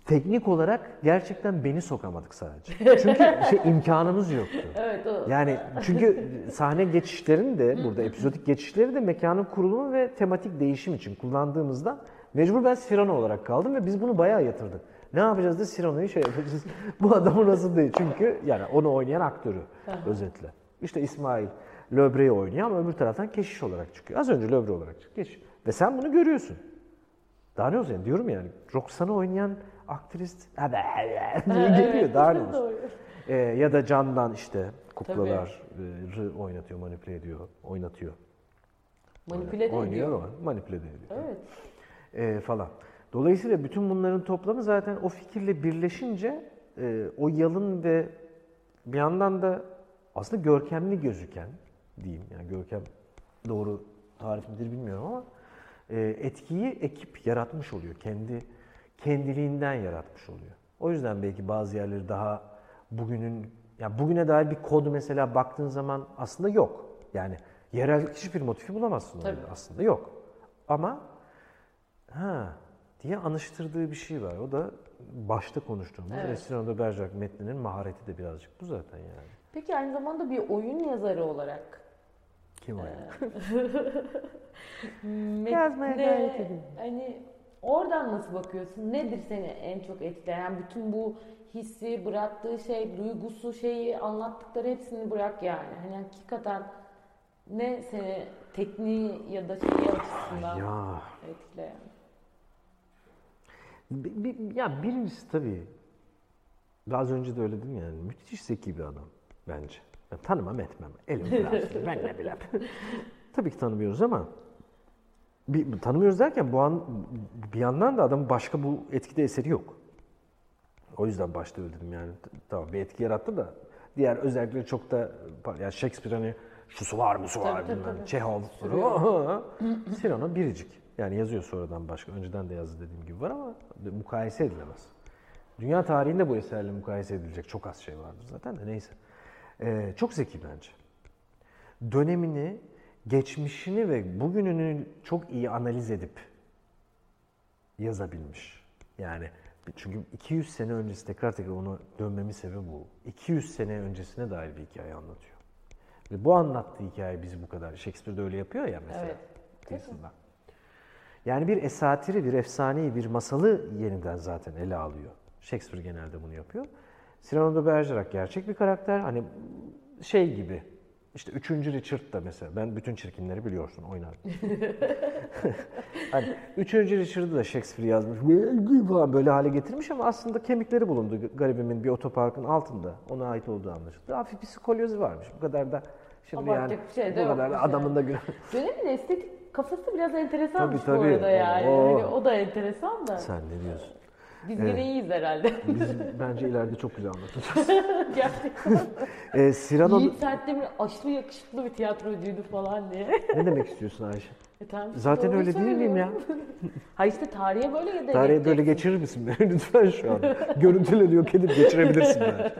teknik olarak gerçekten beni sokamadık sadece. Çünkü *laughs* şey, imkanımız yoktu. Evet o. Yani çünkü sahne geçişlerini de burada *laughs* epizodik geçişleri de mekanın kurulumu ve tematik değişim için kullandığımızda mecbur ben Cyrano olarak kaldım ve biz bunu bayağı yatırdık. Ne yapacağız da Cyrano'yu şey yapacağız. *laughs* Bu adamı nasıl değil? Çünkü yani onu oynayan aktörü özetle. İşte İsmail Löbre'yi oynuyor ama öbür taraftan keşiş olarak çıkıyor. Az önce Löbre olarak çıktı. Keşiş. Ve sen bunu görüyorsun. Daha ne olsun yani diyorum yani. Roxanne'ı oynayan aktrist *laughs* diye geliyor. Daha ne *laughs* olsun. Ee, ya da candan işte kuklaları oynatıyor, manipüle ediyor, oynatıyor. Manipüle de Oynuyor ediyor. ama manipüle de ediyor. Evet. Ee, falan. Dolayısıyla bütün bunların toplamı zaten o fikirle birleşince e, o yalın ve bir yandan da aslında görkemli gözüken diyeyim yani görkem doğru tarif midir bilmiyorum ama e, etkiyi ekip yaratmış oluyor. Kendi kendiliğinden yaratmış oluyor. O yüzden belki bazı yerleri daha bugünün yani bugüne dair bir kod mesela baktığın zaman aslında yok. Yani yerel hiçbir motifi bulamazsın orada aslında yok. Ama ha diye anıştırdığı bir şey var. O da başta konuştuğumuz Evet. de Bergerac metninin mahareti de birazcık bu zaten yani. Peki aynı zamanda bir oyun yazarı olarak Kim o? yani? *laughs* Yazmaya gayret edin. Hani oradan nasıl bakıyorsun? Nedir seni en çok etkileyen? Yani bütün bu hissi, bıraktığı şey, duygusu şeyi, anlattıkları hepsini bırak yani. Hani hakikaten ne seni tekniği ya da şeyi açısından Ya etkileyen? Bi- bi- Ya birincisi tabii, az önce de öyle dedim yani, müthiş zeki bir adam bence. Ya tanımam etmem, elim *laughs* kırarsın, ben ne bileyim. tabii ki tanımıyoruz ama bir, tanımıyoruz derken bu an bir yandan da adamın başka bu etkide eseri yok. O yüzden başta öyle dedim yani. Tamam bir etki yarattı da diğer özellikleri çok da yani Shakespeare hani şusu var busu var Tabii, bilmem tabii. Çehov Cyrano *laughs* biricik. Yani yazıyor sonradan başka. Önceden de yazdı dediğim gibi var ama mukayese edilemez. Dünya tarihinde bu eserle mukayese edilecek çok az şey vardır zaten de neyse. Ee, çok zeki bence. Dönemini, geçmişini ve bugününü çok iyi analiz edip yazabilmiş. Yani çünkü 200 sene öncesi tekrar tekrar onu dönmemin sebebi bu. 200 sene öncesine dair bir hikaye anlatıyor. Ve bu anlattığı hikaye bizi bu kadar. Shakespeare de öyle yapıyor ya mesela. Evet. Yani bir esatiri, bir efsaneyi, bir masalı yeniden zaten ele alıyor. Shakespeare genelde bunu yapıyor. Cyrano de Bergerac gerçek bir karakter. Hani şey gibi, işte 3. Richard da mesela, ben bütün çirkinleri biliyorsun, oynar. *laughs* hani 3. Richard'ı da Shakespeare yazmış, falan böyle hale getirmiş ama aslında kemikleri bulundu garibimin bir otoparkın altında. Ona ait olduğu anlaşıldı. Hafif bir skolyozu varmış. Bu kadar da şimdi Abartacak yani şey bu kadar da adamın da günah. Dönemin estetik kafası biraz enteresanmış Tabii, bu tabii. arada yani. Oo. Hani o da enteresan da. Sen ne diyorsun? Biz yine iyiyiz herhalde. Biz *laughs* bence ileride çok güzel anlatacağız. *laughs* Gerçekten. *laughs* Ee, Cyrano... Yiğit Sertdemir aşırı yakışıklı bir tiyatrocuydu falan diye. ne demek istiyorsun Ayşe? E tamam, Zaten öyle değil miyim ya? ha işte tarihe böyle ya da Tarihe böyle geçirir misin lütfen şu an? Görüntüle yok edip geçirebilirsin bence.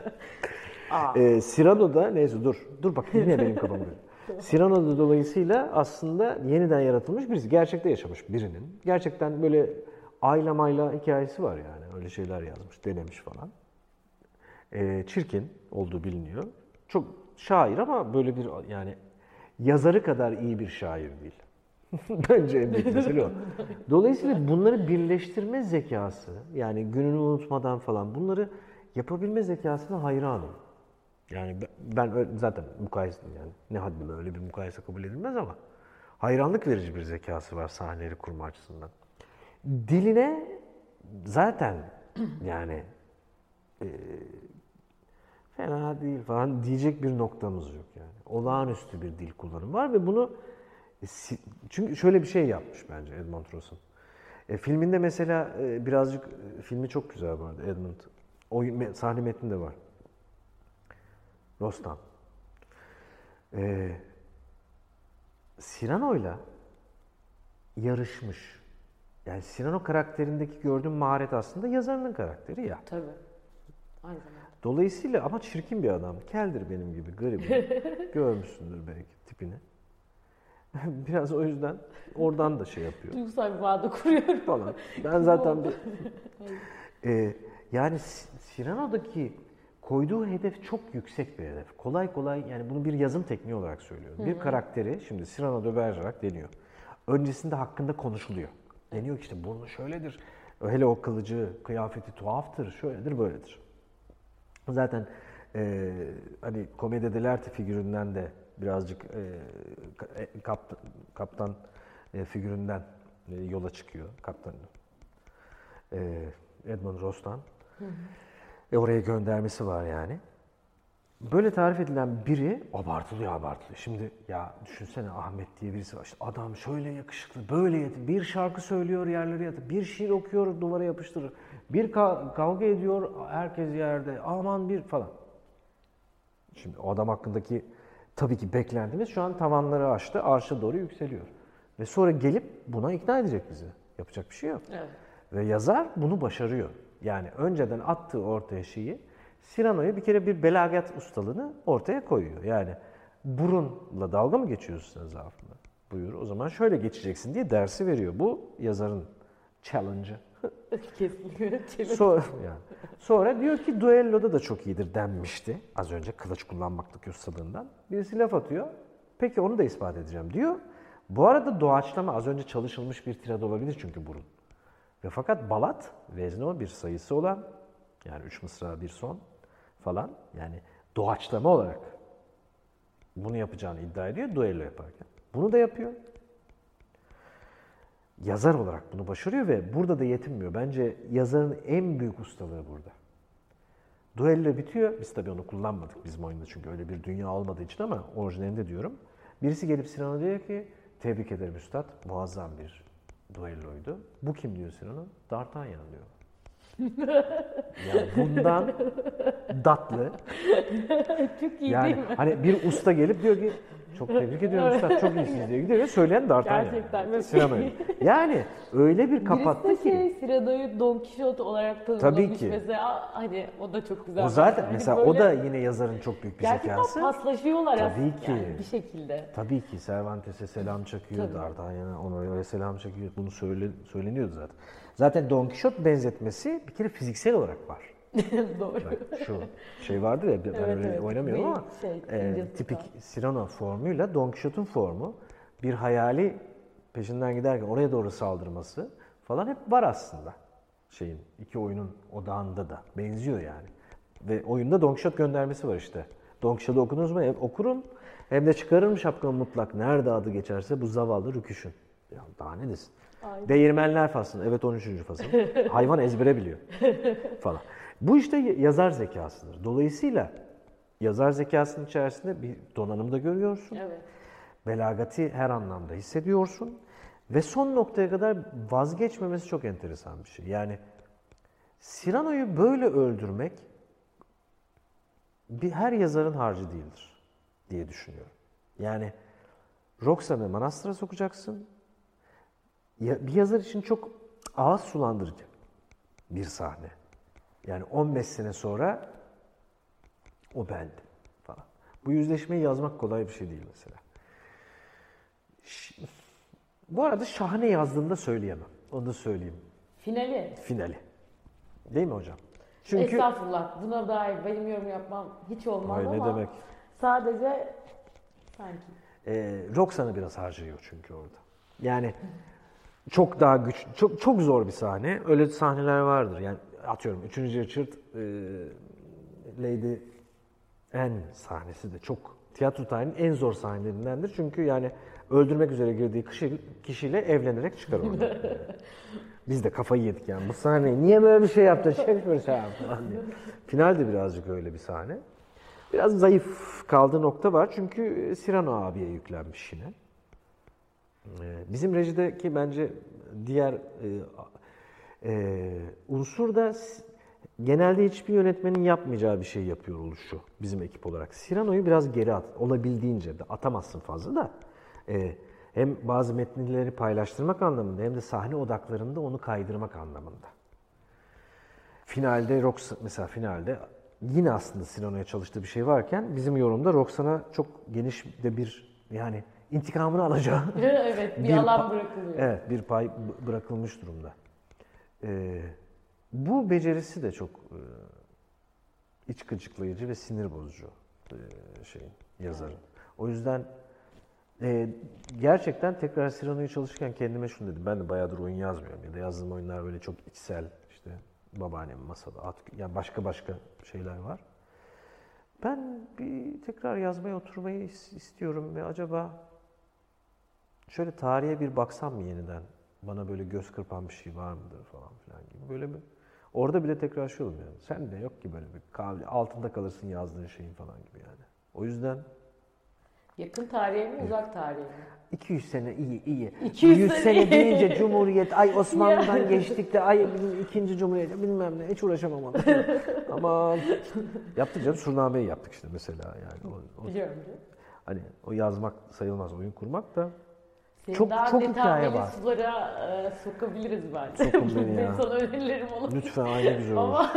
Aa. Ee, Cyrano'da neyse dur. Dur bak yine benim kafam Cyrano'da dolayısıyla aslında yeniden yaratılmış birisi. Gerçekte yaşamış birinin. Gerçekten böyle ayla mayla hikayesi var yani. Öyle şeyler yazmış, denemiş falan. Ee, çirkin olduğu biliniyor. Çok şair ama böyle bir yani yazarı kadar iyi bir şair değil. *laughs* Bence en büyük mesele o. Dolayısıyla bunları birleştirme zekası, yani gününü unutmadan falan bunları yapabilme zekasına hayranım. Yani ben- zaten mukayese yani ne haddime öyle bir mukayese kabul edilmez ama hayranlık verici bir zekası var sahneleri kurma açısından. Diline zaten *clears throat* yani e, fena değil falan diyecek bir noktamız yok yani. Olağanüstü bir dil kullanımı var ve bunu e, çünkü şöyle bir şey yapmış bence Edmond Ross'un. E, filminde mesela e, birazcık e, filmi çok güzel bu arada Edmund. O sahne metni de var. Ross'tan. E, Cyrano'yla yarışmış. Yani Cyrano karakterindeki gördüğüm maharet aslında yazarının karakteri ya. Tabii. Aynı zamanda. Dolayısıyla ama çirkin bir adam. Keldir benim gibi garip. *laughs* Görmüşsündür belki tipini. *laughs* Biraz o yüzden oradan da şey yapıyor Duygusal bir bağda kuruyorum. falan. Ben zaten bir... *laughs* Ee, yani S- Cyrano'daki koyduğu hedef çok yüksek bir hedef. Kolay kolay yani bunu bir yazım tekniği olarak söylüyorum. Bir karakteri şimdi Cyrano de Bergerac deniyor. Öncesinde hakkında konuşuluyor. Deniyor ki işte burnu şöyledir. Hele o kılıcı, kıyafeti tuhaftır, şöyledir, böyledir. Zaten e, hani komedi dell'arte figüründen de birazcık e, e, kaptan, kaptan e, figüründen e, yola çıkıyor kaptan e, Edmund Ross'tan. E, oraya göndermesi var yani. böyle tarif edilen biri abartılıyor abartılıyor. Şimdi ya düşünsene Ahmet diye birisi var. İşte adam şöyle yakışıklı, böyle yatıyor. Bir şarkı söylüyor yerlere yatıyor. Bir şiir okuyor duvara yapıştırır. Bir ka- kavga ediyor herkes yerde. Aman bir falan. Şimdi o adam hakkındaki tabii ki beklentimiz şu an tavanları aştı, arşa doğru yükseliyor. Ve sonra gelip buna ikna edecek bizi. Yapacak bir şey yok. Evet. Ve yazar bunu başarıyor. Yani önceden attığı ortaya şeyi Cyrano'yu bir kere bir belagat ustalığını ortaya koyuyor. Yani burunla dalga mı geçiyorsun sen zaafında? Buyur o zaman şöyle geçeceksin diye dersi veriyor. Bu yazarın challenge'ı. *laughs* Kesinlikle. Sonra, yani. Sonra diyor ki duelloda da çok iyidir denmişti. Az önce kılıç kullanmaktaki ustalığından. Birisi laf atıyor. Peki onu da ispat edeceğim diyor. Bu arada doğaçlama az önce çalışılmış bir tirad olabilir çünkü burun. Ve fakat balat, vezne o bir sayısı olan, yani üç mısra bir son falan. Yani doğaçlama olarak bunu yapacağını iddia ediyor duello yaparken. Bunu da yapıyor. Yazar olarak bunu başarıyor ve burada da yetinmiyor. Bence yazarın en büyük ustalığı burada. Duello bitiyor. Biz tabii onu kullanmadık bizim oyunda çünkü öyle bir dünya olmadığı için ama orijinalinde diyorum. Birisi gelip Sinan'a diyor ki tebrik ederim üstad muazzam bir duelloydu. Bu kim diyor Sinan'a? D'Artagnan diyor. *laughs* ya bundan datlı. Çok iyi Yani değil mi? hani bir usta gelip diyor ki çok tebrik ediyorum üstad çok *laughs* iyisiniz diyor. Gidiyor ve söyleyen D'Artagnan. Gerçekten Ve çok Sinan'a. iyi. Yani öyle bir kapattı Birisi de ki. şey, Cyrano'yu Don Quixote olarak tanımlamış Tabii ki. mesela. Hani o da çok güzel. O zaten Hani mesela böyle o da yine yazarın çok büyük bir Gerçekten zekası. paslaşıyorlar Tabii aslında ki. yani bir şekilde. Tabii ki Cervantes'e selam çakıyor, Tabii. D'Artagnan'a ona öyle selam çakıyor. Bunu söyle, söyleniyordu zaten. Zaten Don Quixote benzetmesi bir kere fiziksel olarak var. *laughs* Doğru. Bak şu şey vardır ya ben Evet, öyle evet. oynamıyorum Bir ama şey, e, tipik. Cyrano formuyla Don Quixote'un formu bir hayali peşinden giderken oraya doğru saldırması falan hep var aslında. Şeyin iki oyunun odağında da benziyor yani. Ve oyunda Don Quixote göndermesi var işte. Don Quixote'u okudunuz mu? Hem okurun hem de çıkarırım şapkamı mutlak. Nerede adı geçerse bu zavallı rüküşün. Ya daha ne desin? Aynen. Değirmenler faslı. Evet 13. fasıl. *laughs* Hayvan ezbere biliyor. falan. Bu işte yazar zekasıdır. Dolayısıyla yazar zekasının içerisinde bir donanım da görüyorsun. Evet. Belagati her anlamda hissediyorsun. Ve son noktaya kadar vazgeçmemesi çok enteresan bir şey. Yani Cyrano'yu böyle öldürmek bir her yazarın harcı değildir diye düşünüyorum. Yani Roxanne'ı manastıra sokacaksın. Bir yazar için çok ağız sulandırıcı bir sahne. Yani 15 sene sonra o bendim falan. Bu yüzleşmeyi yazmak kolay bir şey değil mesela. Bu arada şahane yazdığında söyleyemem. Onu da söyleyeyim. Finali. Finali. Değil mi hocam? Çünkü Estağfurullah. Buna dair benim yorum yapmam hiç olmaz Ay, ne ama demek? sadece sanki. e, Roxanne'ı biraz harcıyor çünkü orada. Yani çok daha güç, çok çok zor bir sahne. Öyle sahneler vardır. Yani atıyorum 3. Richard e, Lady Anne sahnesi de çok tiyatro tarihinin en zor sahnelerindendir. Çünkü yani öldürmek üzere girdiği kişi, kişiyle evlenerek çıkar oradan. Yani. *laughs* Biz de kafayı yedik yani. Bu sahneyi niye böyle bir şey yaptın? Shakespeare şey yaptı falan diye. Final de birazcık öyle bir sahne. Biraz zayıf kaldığı nokta var çünkü Cyrano abiye yüklenmiş yine. Ee, Bizim rejideki bence diğer e, e, unsur da genelde hiçbir yönetmenin yapmayacağı bir şey yapıyor oluşu bizim ekip olarak. Cyrano'yu biraz geri at, olabildiğince de atamazsın fazla da. E, hem bazı metnileri paylaştırmak anlamında hem de sahne odaklarında onu kaydırmak anlamında. Finalde Rox mesela finalde yine aslında Cyrano'ya çalıştığı bir şey varken bizim yorumda Roxan'a çok geniş de bir yani intikamını alacağı *laughs* evet bir, Bir alan bırakılıyor. Evet, bir pay bırakılmış durumda. Ee, bu becerisi de çok e, iç gıcıklayıcı ve sinir bozucu e, şeyin yazarın. O yüzden e, gerçekten tekrar Cyrano'yu çalışırken kendime şunu dedim. Ben de bayağıdır oyun yazmıyorum ya da yazdığım oyunlar böyle çok içsel işte babaannem masada at yani başka başka şeyler var. Ben bir tekrar yazmaya oturmayı is- istiyorum ve acaba şöyle tarihe bir baksam mı yeniden? Bana böyle göz kırpan bir şey var mıdır falan filan gibi. Böyle bir Orada bile tekrarlaşıyorum yani. Sen de yok ki böyle bir kahve, altında kalırsın yazdığın şeyin falan gibi yani. O yüzden Yakın tarihe mi, uzak tarihe mi? 200 sene iyi iyi. 200 100 sene deyince Cumhuriyet, ay *laughs* Osmanlı'dan geçtik de ay ikinci Cumhuriyet bilmem ne hiç uğraşamam. *laughs* Ama yaptık canım Surname'yi yaptık işte mesela yani. O, o- Biliyorum. mi? hani o yazmak sayılmaz oyun kurmak da Seni Çok- daha çok hikaye var. sulara e, sokabiliriz bence. Sokun beni Ben ya. sana önerilerim olur. lütfen aynı güzel olur. Ama,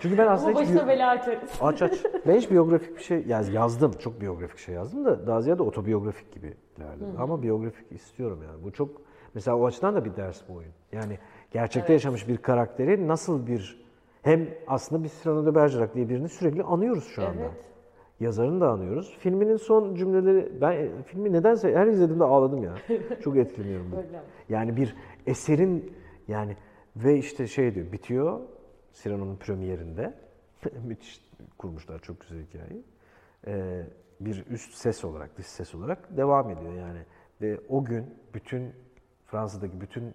Çünkü ben *laughs* aslında ama hiç başına biyo- bela açarız. Aç aç. *laughs* Ben hiç biyografik bir şey yaz, yazdım. Çok biyografik şey yazdım da daha ziyade otobiyografik gibi ilerledi. Ama biyografik istiyorum yani. Bu çok mesela o açıdan da bir ders bu oyun. Yani gerçekte yaşamış bir karakteri nasıl bir hem aslında biz Cyrano de Bergerac diye birini sürekli anıyoruz şu anda. Evet. Yazarını da anıyoruz. Filminin son cümleleri ben e, filmi nedense her izlediğimde ağladım ya. *laughs* Çok etkileniyorum. Yani bir eserin yani ve işte şey diyor bitiyor Cyrano'nun premierinde. *laughs* Müthiş kurmuşlar çok güzel hikayeyi. Ee, bir üst ses olarak, dış ses olarak devam ediyor yani. Ve o gün bütün Fransa'daki bütün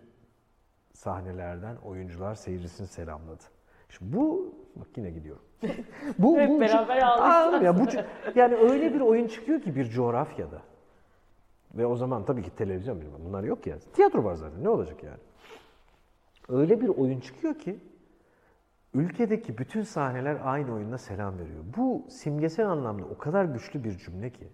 sahnelerden oyuncular seyircisini selamladı. Şimdi bu bak yine gidiyorum. *laughs* bu, Hep bu- beraber ağlayacağız. ya bu yani öyle bir oyun çıkıyor ki bir coğrafyada. Ve o zaman tabii ki televizyon bilmem bunlar yok ya. Tiyatro var zaten ne olacak yani. Öyle bir oyun çıkıyor ki ülkedeki bütün sahneler aynı oyunda selam veriyor. Bu simgesel anlamda o kadar güçlü bir cümle ki.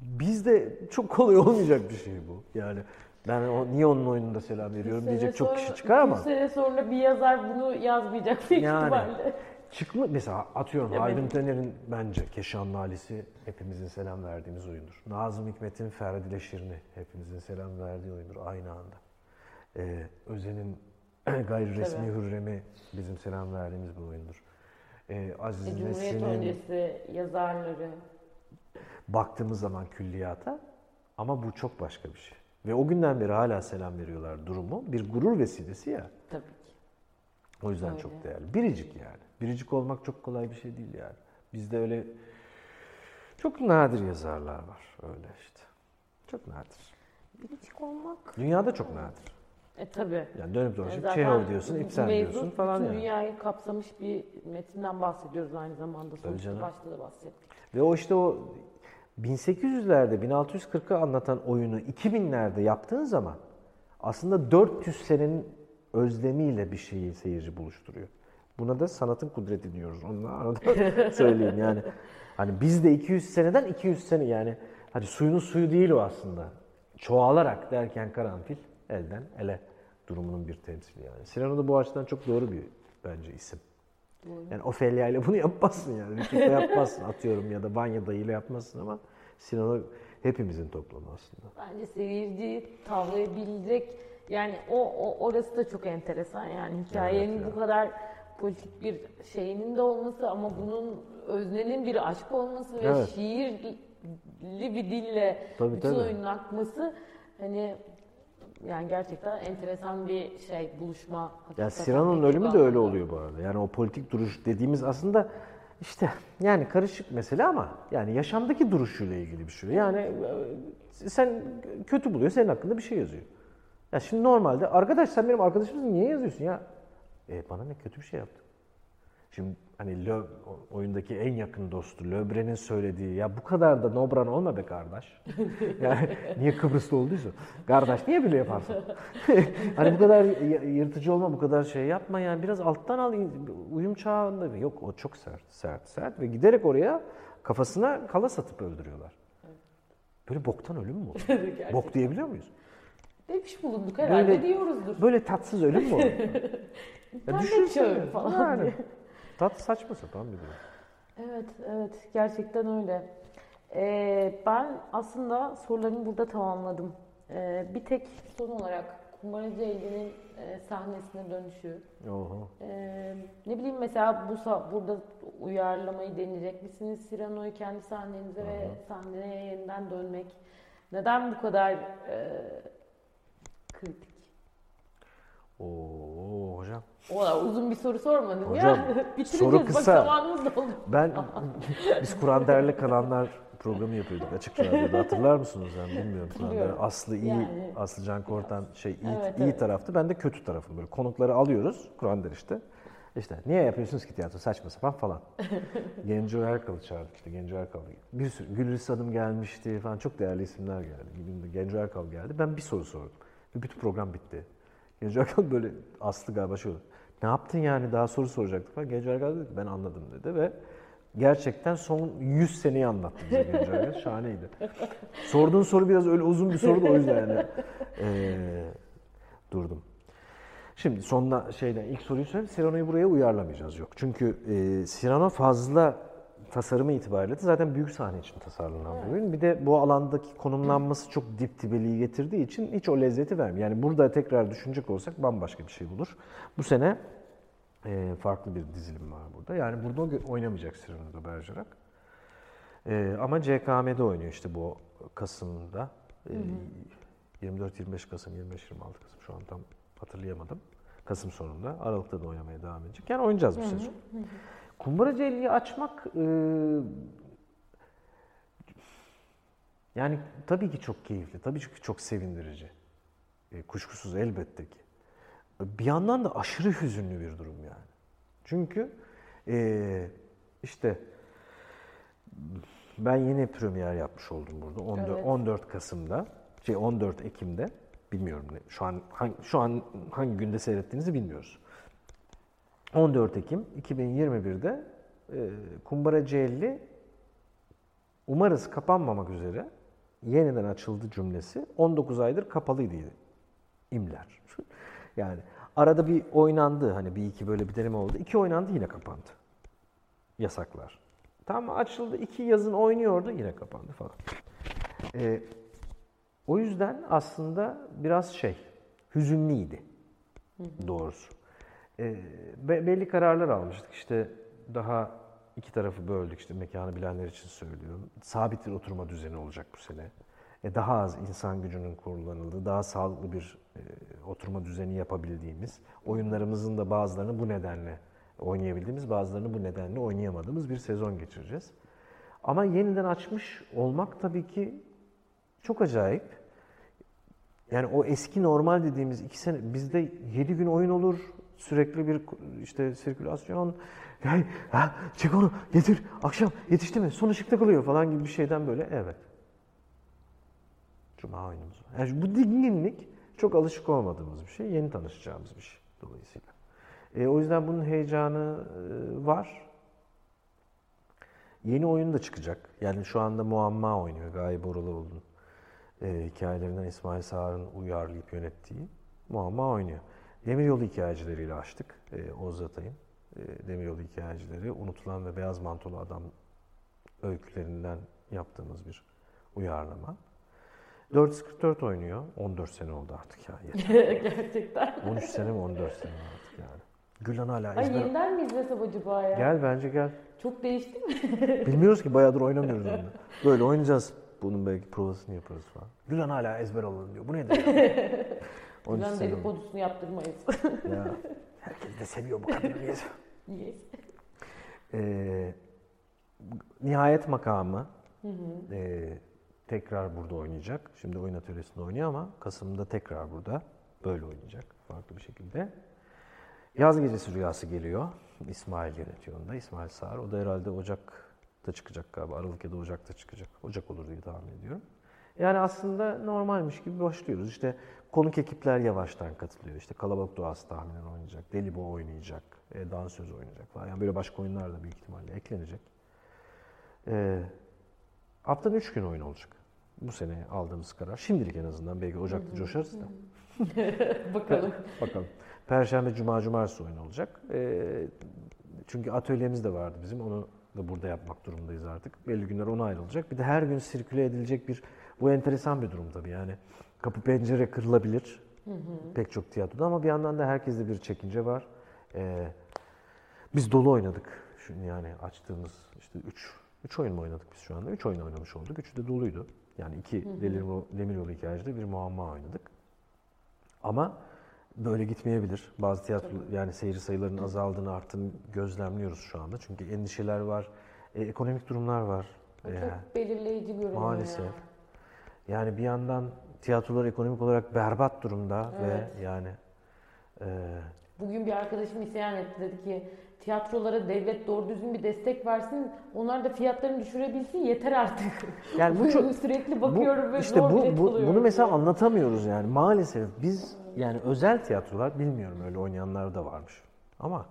Bizde çok kolay olmayacak bir şey bu. Yani ben o, niye onun oyununda selam veriyorum diyecek çok sonra- kişi çıkar ama. Bir sene sonra bir yazar bunu yazmayacak büyük Yani. ihtimalle. Çıkma mesela atıyorum Evet. Haydun Taner'in bence Keşan Malisi hepimizin selam verdiğimiz oyundur. Nazım Hikmet'in Ferdi ile Şirin'i hepimizin selam verdiği oyundur aynı anda. Ee, Özen'in *clears throat* gayri resmi Tabii. Hürrem'i bizim selam verdiğimiz bir oyundur. Ee, Aziz E, Cumhuriyet öncesi yazarları. baktığımız zaman külliyata ama bu çok başka bir şey. Ve o günden beri hala selam veriyorlar durumu. Bir gurur vesilesi ya. Tabii ki. O yüzden Öyle. çok değerli. Biricik yani. Biricik olmak çok kolay bir şey değil yani. Bizde öyle çok nadir yazarlar var öyle işte. Çok nadir. Biricik olmak. Dünyada çok nadir. E tabii. Yani dönüp dolaşıp Çehov diyorsun, Ibsen diyorsun falan yani. dünyayı kapsamış bir metinden bahsediyoruz aynı zamanda. Sonuçta başta da bahsettik. Ve o işte o 1800'lerde 1640'ı anlatan oyunu 2000'lerde yaptığın zaman aslında 400 senenin özlemiyle bir şeyi seyirci buluşturuyor. Buna da sanatın kudreti diyoruz. Onu da arada *laughs* söyleyeyim yani. Hani biz de 200 seneden 200 sene yani hani suyunun suyu değil o aslında. Çoğalarak derken karanfil elden ele durumunun bir temsili yani. Cyrano da bu açıdan çok doğru bir bence isim. Yani Ofelia ile bunu yapmazsın yani. Rütükle yapmazsın atıyorum ya da Vanya dayıyla yapmazsın ama Sinan'ı hepimizin toplamı aslında. Bence seyirciyi tavlayabilecek yani o, o orası da çok enteresan yani hikayenin Evet bu kadar politik bir şeyinin de olması ama bunun öznenin bir aşk olması ve Evet. şiirli bir dille Tabii, bütün tabii. oyunun akması hani yani gerçekten enteresan bir şey buluşma. Ya. Sinan'ın ölümü de öyle oluyor bu arada. Yani o politik duruş dediğimiz aslında işte yani karışık mesele ama yani yaşamdaki duruşuyla ilgili bir şey. Yani e, sen kötü buluyor senin hakkında bir şey yazıyor. Ya şimdi normalde arkadaş sen benim arkadaşımsın niye yazıyorsun ya? E bana ne kötü bir şey yaptı. Şimdi hani Lö, oyundaki en yakın dostu Löbre'nin söylediği ya bu kadar da nobran olma be kardeş. *laughs* yani niye Kıbrıs'ta olduysa. Kardeş niye böyle yaparsın? *laughs* hani bu kadar yırtıcı olma, bu kadar şey yapma yani biraz alttan al uyum çağında. Yok o çok sert, sert, sert ve giderek oraya kafasına kala satıp öldürüyorlar. Böyle boktan ölüm mü olur? *laughs* Bok diyebiliyor muyuz? Demiş bulunduk herhalde Böyle- diyoruzdur. Böyle tatsız ölüm mü olur? ya düşünsene. falan Yani. Tat saçma sapan bir durum. Evet, evet. Gerçekten öyle. Ee, ben aslında sorularımı burada tamamladım. Ee, bir tek son olarak Kumbaracı Elli'nin e, sahnesine dönüşü. Oho. Ee, ne bileyim mesela bu burada uyarlamayı deneyecek misiniz? Cyrano'yu kendi sahnenize ve sahneye yeniden dönmek. Neden bu kadar e, kritik? Oo hocam. O kadar uzun bir soru sormadım Hocam, ya. *laughs* Bitireceğiz. soru Bak kısa. zamanımız da oldu. Ben biz Kur'an Der'le kalanlar programı yapıyorduk açık radyoda. Hatırlar mısınız ben bilmiyorum. Hatırlıyorum. Aslı iyi, Yani- Aslı Can Kortan şey iyi, Evet, iyi evet. tarafta. Ben de kötü tarafı böyle konukları alıyoruz Kur'an Der işte. İşte niye yapıyorsunuz ki tiyatro saçma sapan falan. *laughs* Genco Erkal'ı çağırdık işte Genco Erkal. Bir sürü Gülriz Hanım gelmişti falan çok değerli isimler geldi. Genco Erkal geldi. Ben bir soru sordum. Ve bütün program bitti. Genco Erkal böyle Aslı galiba şöyle. Ne yaptın yani daha soru soracaktık falan. Genco Erkal dedi ben anladım dedi ve gerçekten son 100 seneyi anlattı bize Genco Erkal. *laughs* Şahaneydi. Sorduğun soru biraz öyle uzun bir soru da o yüzden yani. Ee, durdum. Şimdi sonuna şeyden ilk soruyu söyleyeyim. Cyrano'yu buraya uyarlamayacağız yok. Çünkü e, Cyrano fazla tasarımı itibariyle de zaten büyük sahne için tasarlanan bir oyun. Bir de bu alandaki konumlanması çok dip dibeliği getirdiği için hiç o lezzeti vermiyor. Yani burada tekrar düşünecek olsak bambaşka bir şey bulur. Bu sene e, farklı bir dizilim var burada. Yani burada oynamayacak Cyrano'da Bergerac. E, ama CKM'de oynuyor işte bu Kasım'da. E, 24-25 Kasım, 25-26 Kasım şu an tam hatırlayamadım. Kasım sonunda. Aralık'ta da oynamaya devam edecek. Yani oynayacağız bu sezon. Kumbaracı Elli'yi açmak e, yani tabii ki çok keyifli. Tabii ki çok sevindirici. E, kuşkusuz elbette ki. Bir yandan da aşırı hüzünlü bir durum yani. Çünkü e, işte ben yeni premier yapmış oldum burada 14, Evet. 14 Kasım'da, şey 14 Ekim'de bilmiyorum ne, şu an hangi, şu an hangi günde seyrettiğinizi bilmiyoruz. 14 Ekim 2021'de e, Kumbara Celli umarız kapanmamak üzere yeniden açıldı cümlesi 19 aydır kapalıydı imler. *laughs* Yani arada bir oynandı hani bir iki böyle bir deneme oldu. İki oynandı yine kapandı. Yasaklar. Tam açıldı iki yazın oynuyordu yine kapandı falan. Ee, o yüzden aslında biraz şey hüzünlüydi doğrusu. Be- belli kararlar almıştık işte daha iki tarafı böldük işte mekanı bilenler için söylüyorum. Sabit bir oturma düzeni olacak bu sene. E, daha az insan gücünün kullanıldığı, daha sağlıklı bir e, oturma düzeni yapabildiğimiz, oyunlarımızın da bazılarını bu nedenle oynayabildiğimiz, bazılarını bu nedenle oynayamadığımız bir sezon geçireceğiz. Ama yeniden açmış olmak tabii ki çok acayip. Yani o eski normal dediğimiz iki sene, bizde yedi gün oyun olur, sürekli bir işte sirkülasyon, yani, ha, çek onu, getir, akşam yetişti mi, son ışıkta kalıyor falan gibi bir şeyden böyle, evet. Cuma oyunumuz var. Yani bu dinginlik çok alışık olmadığımız bir şey, yeni tanışacağımız bir şey dolayısıyla. E, o yüzden bunun heyecanı e, var. Yeni oyun da çıkacak. Yani şu anda Muamma oynuyor Gaye Boraloğlu'nun e, hikayelerinden İsmail Sağar'ın uyarlayıp yönettiği Muamma oynuyor. Demiryolu hikayecileriyle açtık e, Oğuz Atay'ın. E, Demiryolu hikayecileri unutulan ve beyaz mantolu adam öykülerinden yaptığımız bir uyarlama. 444 oynuyor. 14 sene oldu artık ya. *laughs* Gerçekten. 13 sene mi 14 sene mi artık yani. Gülan hala Ay ezber... yeniden mi izlesem acaba ya? Gel bence gel. Çok değişti mi? *laughs* Bilmiyoruz ki bayağıdır oynamıyoruz onunla. *laughs* Böyle oynayacağız. Bunun belki provasını yaparız falan. Gülan hala ezber alalım diyor. Bu nedir ya? 13 Bizden sene oldu. dedikodusunu yaptırmayız. Ya. Herkes de seviyor bu kadını. *laughs* yes. Ee, nihayet makamı ee, tekrar burada oynayacak. Şimdi oyun atölyesinde oynuyor ama Kasım'da tekrar burada böyle oynayacak farklı bir şekilde. Yaz Gecesi Rüyası geliyor. İsmail yönetiyor. İsmail Sağar. O da herhalde Ocak'ta çıkacak galiba. Aralık ya da Ocak'ta çıkacak. Ocak olur diye tahmin ediyorum. Yani aslında normalmiş gibi başlıyoruz. İşte konuk ekipler yavaştan katılıyor. İşte Kalabalık Doğası tahminen oynayacak. Delibo oynayacak. E, dansöz oynayacak falan. Yani böyle başka oyunlar da büyük ihtimalle eklenecek. E, haftanın 3 gün oyun olacak. Bu sene aldığımız karar. Şimdilik en azından. Belki Ocak'ta coşarız da. *laughs* Bakalım. *laughs* Bakalım. Perşembe, Cuma, Cumartesi oyun olacak. Ee, çünkü atölyemiz de vardı bizim. Onu da burada yapmak durumundayız artık. Belli günler ona ayrılacak. Bir de her gün sirküle edilecek bir... Bu enteresan bir durum tabii yani. Kapı pencere kırılabilir. Pek çok tiyatroda ama bir yandan da herkeste bir çekince var. Ee, biz dolu oynadık. Şimdi yani açtığımız işte 3 3 oyun mu oynadık biz şu anda? 3 oyun oynamış olduk. Üçü de doluydu. Yani iki Demiryolu, Demiryolu hikayecide bir muamma oynadık. Ama böyle gitmeyebilir. Bazı tiyatro yani seyirci sayılarının azaldığını, arttığını gözlemliyoruz şu anda. Çünkü endişeler var, e, ekonomik durumlar var. E, Çok belirleyici görünüyor Maalesef. ya. Yani bir yandan tiyatrolar ekonomik olarak berbat durumda Evet. ve yani e, Bugün bir arkadaşım isyan etti dedi ki tiyatrolara devlet doğru düzgün bir destek versin. Onlar da fiyatlarını düşürebilsin yeter artık. *laughs* Yani bu çok sürekli bakıyorum bu, ve işte zor bu, bu bunu mesela anlatamıyoruz yani maalesef biz yani özel tiyatrolar bilmiyorum öyle oynayanlar da varmış. Ama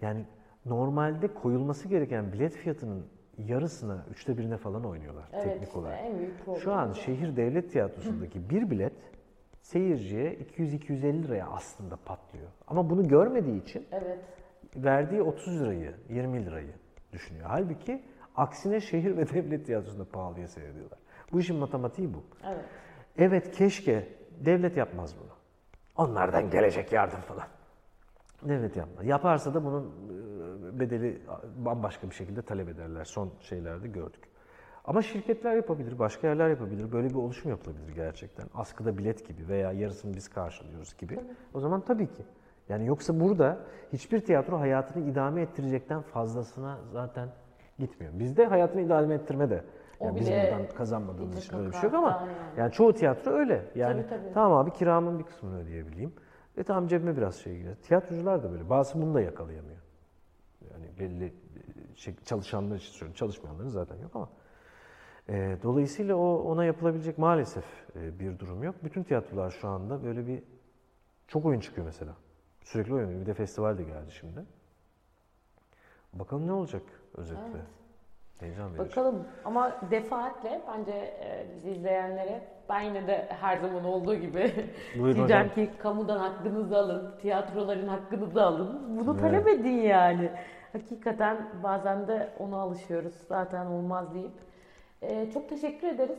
yani normalde koyulması gereken bilet fiyatının yarısına, üçte birine falan oynuyorlar evet, teknik işte olarak. en büyük problem. Şu an şehir devlet tiyatrosundaki bir bilet seyirciye 200-250 liraya aslında patlıyor. Ama bunu görmediği için Evet. verdiği 30 lirayı, 20 lirayı düşünüyor. Halbuki aksine şehir ve devlet tiyatrosunda pahalıya seyrediyorlar. Bu işin matematiği bu. Evet. Evet keşke devlet yapmaz bunu. Onlardan gelecek yardım falan. Devlet yapmaz. Yaparsa da bunun e, bedeli bambaşka bir şekilde talep ederler. Son şeylerde gördük. Ama şirketler yapabilir, başka yerler yapabilir. Böyle bir oluşum yapılabilir gerçekten. Askıda bilet gibi veya yarısını biz karşılıyoruz gibi. O zaman tabii ki. Yani yoksa burada hiçbir tiyatro hayatını idame ettirecekten fazlasına zaten gitmiyor. Bizde hayatını idame ettirme de. Yani bizim buradan kazanmadığımız için öyle bir şey yok ama yani. yani çoğu tiyatro öyle. Yani Tabii, tabii. tamam abi kiramın bir kısmını ödeyebileyim. E tamam cebime biraz şey girer. Tiyatrocular da böyle. Bazısı bunu da yakalayamıyor. Belli şey, çalışanlar için söylüyorum. Çalışmayanların zaten yok ama. E, dolayısıyla o ona yapılabilecek maalesef e, bir durum yok. Bütün tiyatrolar şu anda böyle bir çok oyun çıkıyor mesela. Sürekli oyun. Bir de festival de geldi şimdi. Bakalım ne olacak özetle. Evet. Heyecan verici. Bakalım ama defaatle bence e, bizi izleyenlere ben yine de her zaman olduğu gibi *laughs* Buyurun diyeceğim hocam. ki kamudan hakkınızı alın, tiyatroların hakkınızı alın. Bunu Evet. talep edin yani. Hakikaten bazen de ona alışıyoruz zaten olmaz deyip. E, çok teşekkür ederiz.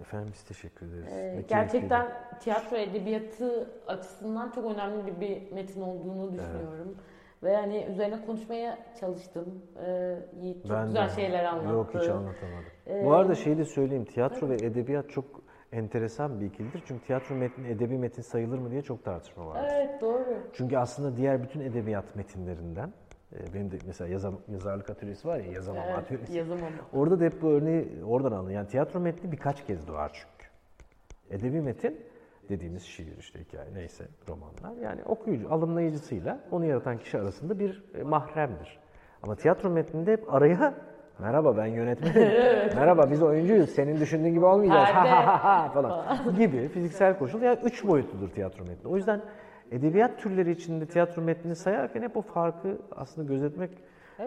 Efendim biz teşekkür ederiz. E, Ne keyifliydi. gerçekten tiyatro edebiyatı açısından çok önemli bir metin olduğunu düşünüyorum. Ve yani üzerine konuşmaya çalıştım. E, Yiğit çok Ben güzel de. şeyler anlattı. Yok hiç anlatamadım. Ee, Bu arada şeyi de söyleyeyim. Tiyatro ve edebiyat çok enteresan bir ikilidir. Çünkü tiyatro metni edebi metin sayılır mı diye çok tartışma var. Evet doğru. Çünkü aslında diğer bütün edebiyat metinlerinden benim de mesela yazam, yazarlık atölyesi var ya yazamam Evet, atölyesi. yazamam. Orada da hep bu örneği oradan alın. Yani tiyatro metni birkaç kez doğar çünkü. Edebi metin dediğimiz şiir işte hikaye neyse romanlar yani okuyucu alımlayıcısıyla onu yaratan kişi arasında bir e, mahremdir. Ama tiyatro metninde hep araya merhaba ben yönetmenim. *laughs* merhaba biz oyuncuyuz. Senin düşündüğün gibi olmayacağız. Ha Perde. ha ha ha falan gibi fiziksel koşul yani üç boyutludur tiyatro metni. O yüzden edebiyat türleri içinde tiyatro metnini sayarken hep o farkı aslında gözetmek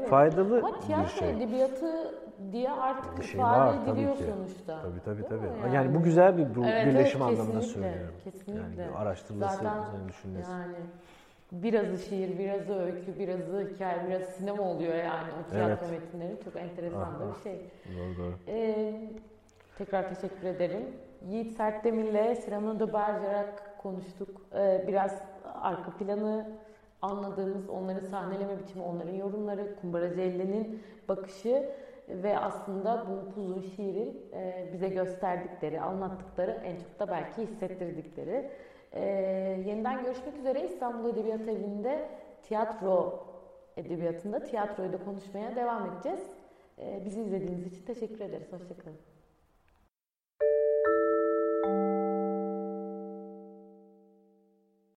faydalı Ama bir tiyatro şey. edebiyatı diye artık Bir şey ifade var tabii ediliyor ki. sonuçta. Tabii tabii tabii. mi Yani, bu güzel bir bu Evet, birleşim evet, anlamında kesinlikle, söylüyorum. Kesinlikle. Yani araştırılması, Zaten düşünülmesi. yani birazı şiir, birazı öykü, birazı hikaye, biraz sinema oluyor yani o tiyatro Evet. metinleri. Çok enteresan da bir şey. Doğru doğru. Ee, tekrar teşekkür ederim. Yiğit Sertdemir'le Sinan de Bergerac konuştuk. Ee, biraz arka planı anladığımız, onların sahneleme biçimi, onların yorumları, Kumbaracı Elli'nin bakışı ve aslında bu uzun şiirin e, bize gösterdikleri, anlattıkları, en çok da belki hissettirdikleri. Ee, yeniden görüşmek üzere İstanbul Edebiyat Evi'nde tiyatro edebiyatında tiyatroyu da konuşmaya devam edeceğiz. Ee, bizi izlediğiniz için teşekkür ederiz. Hoşçakalın.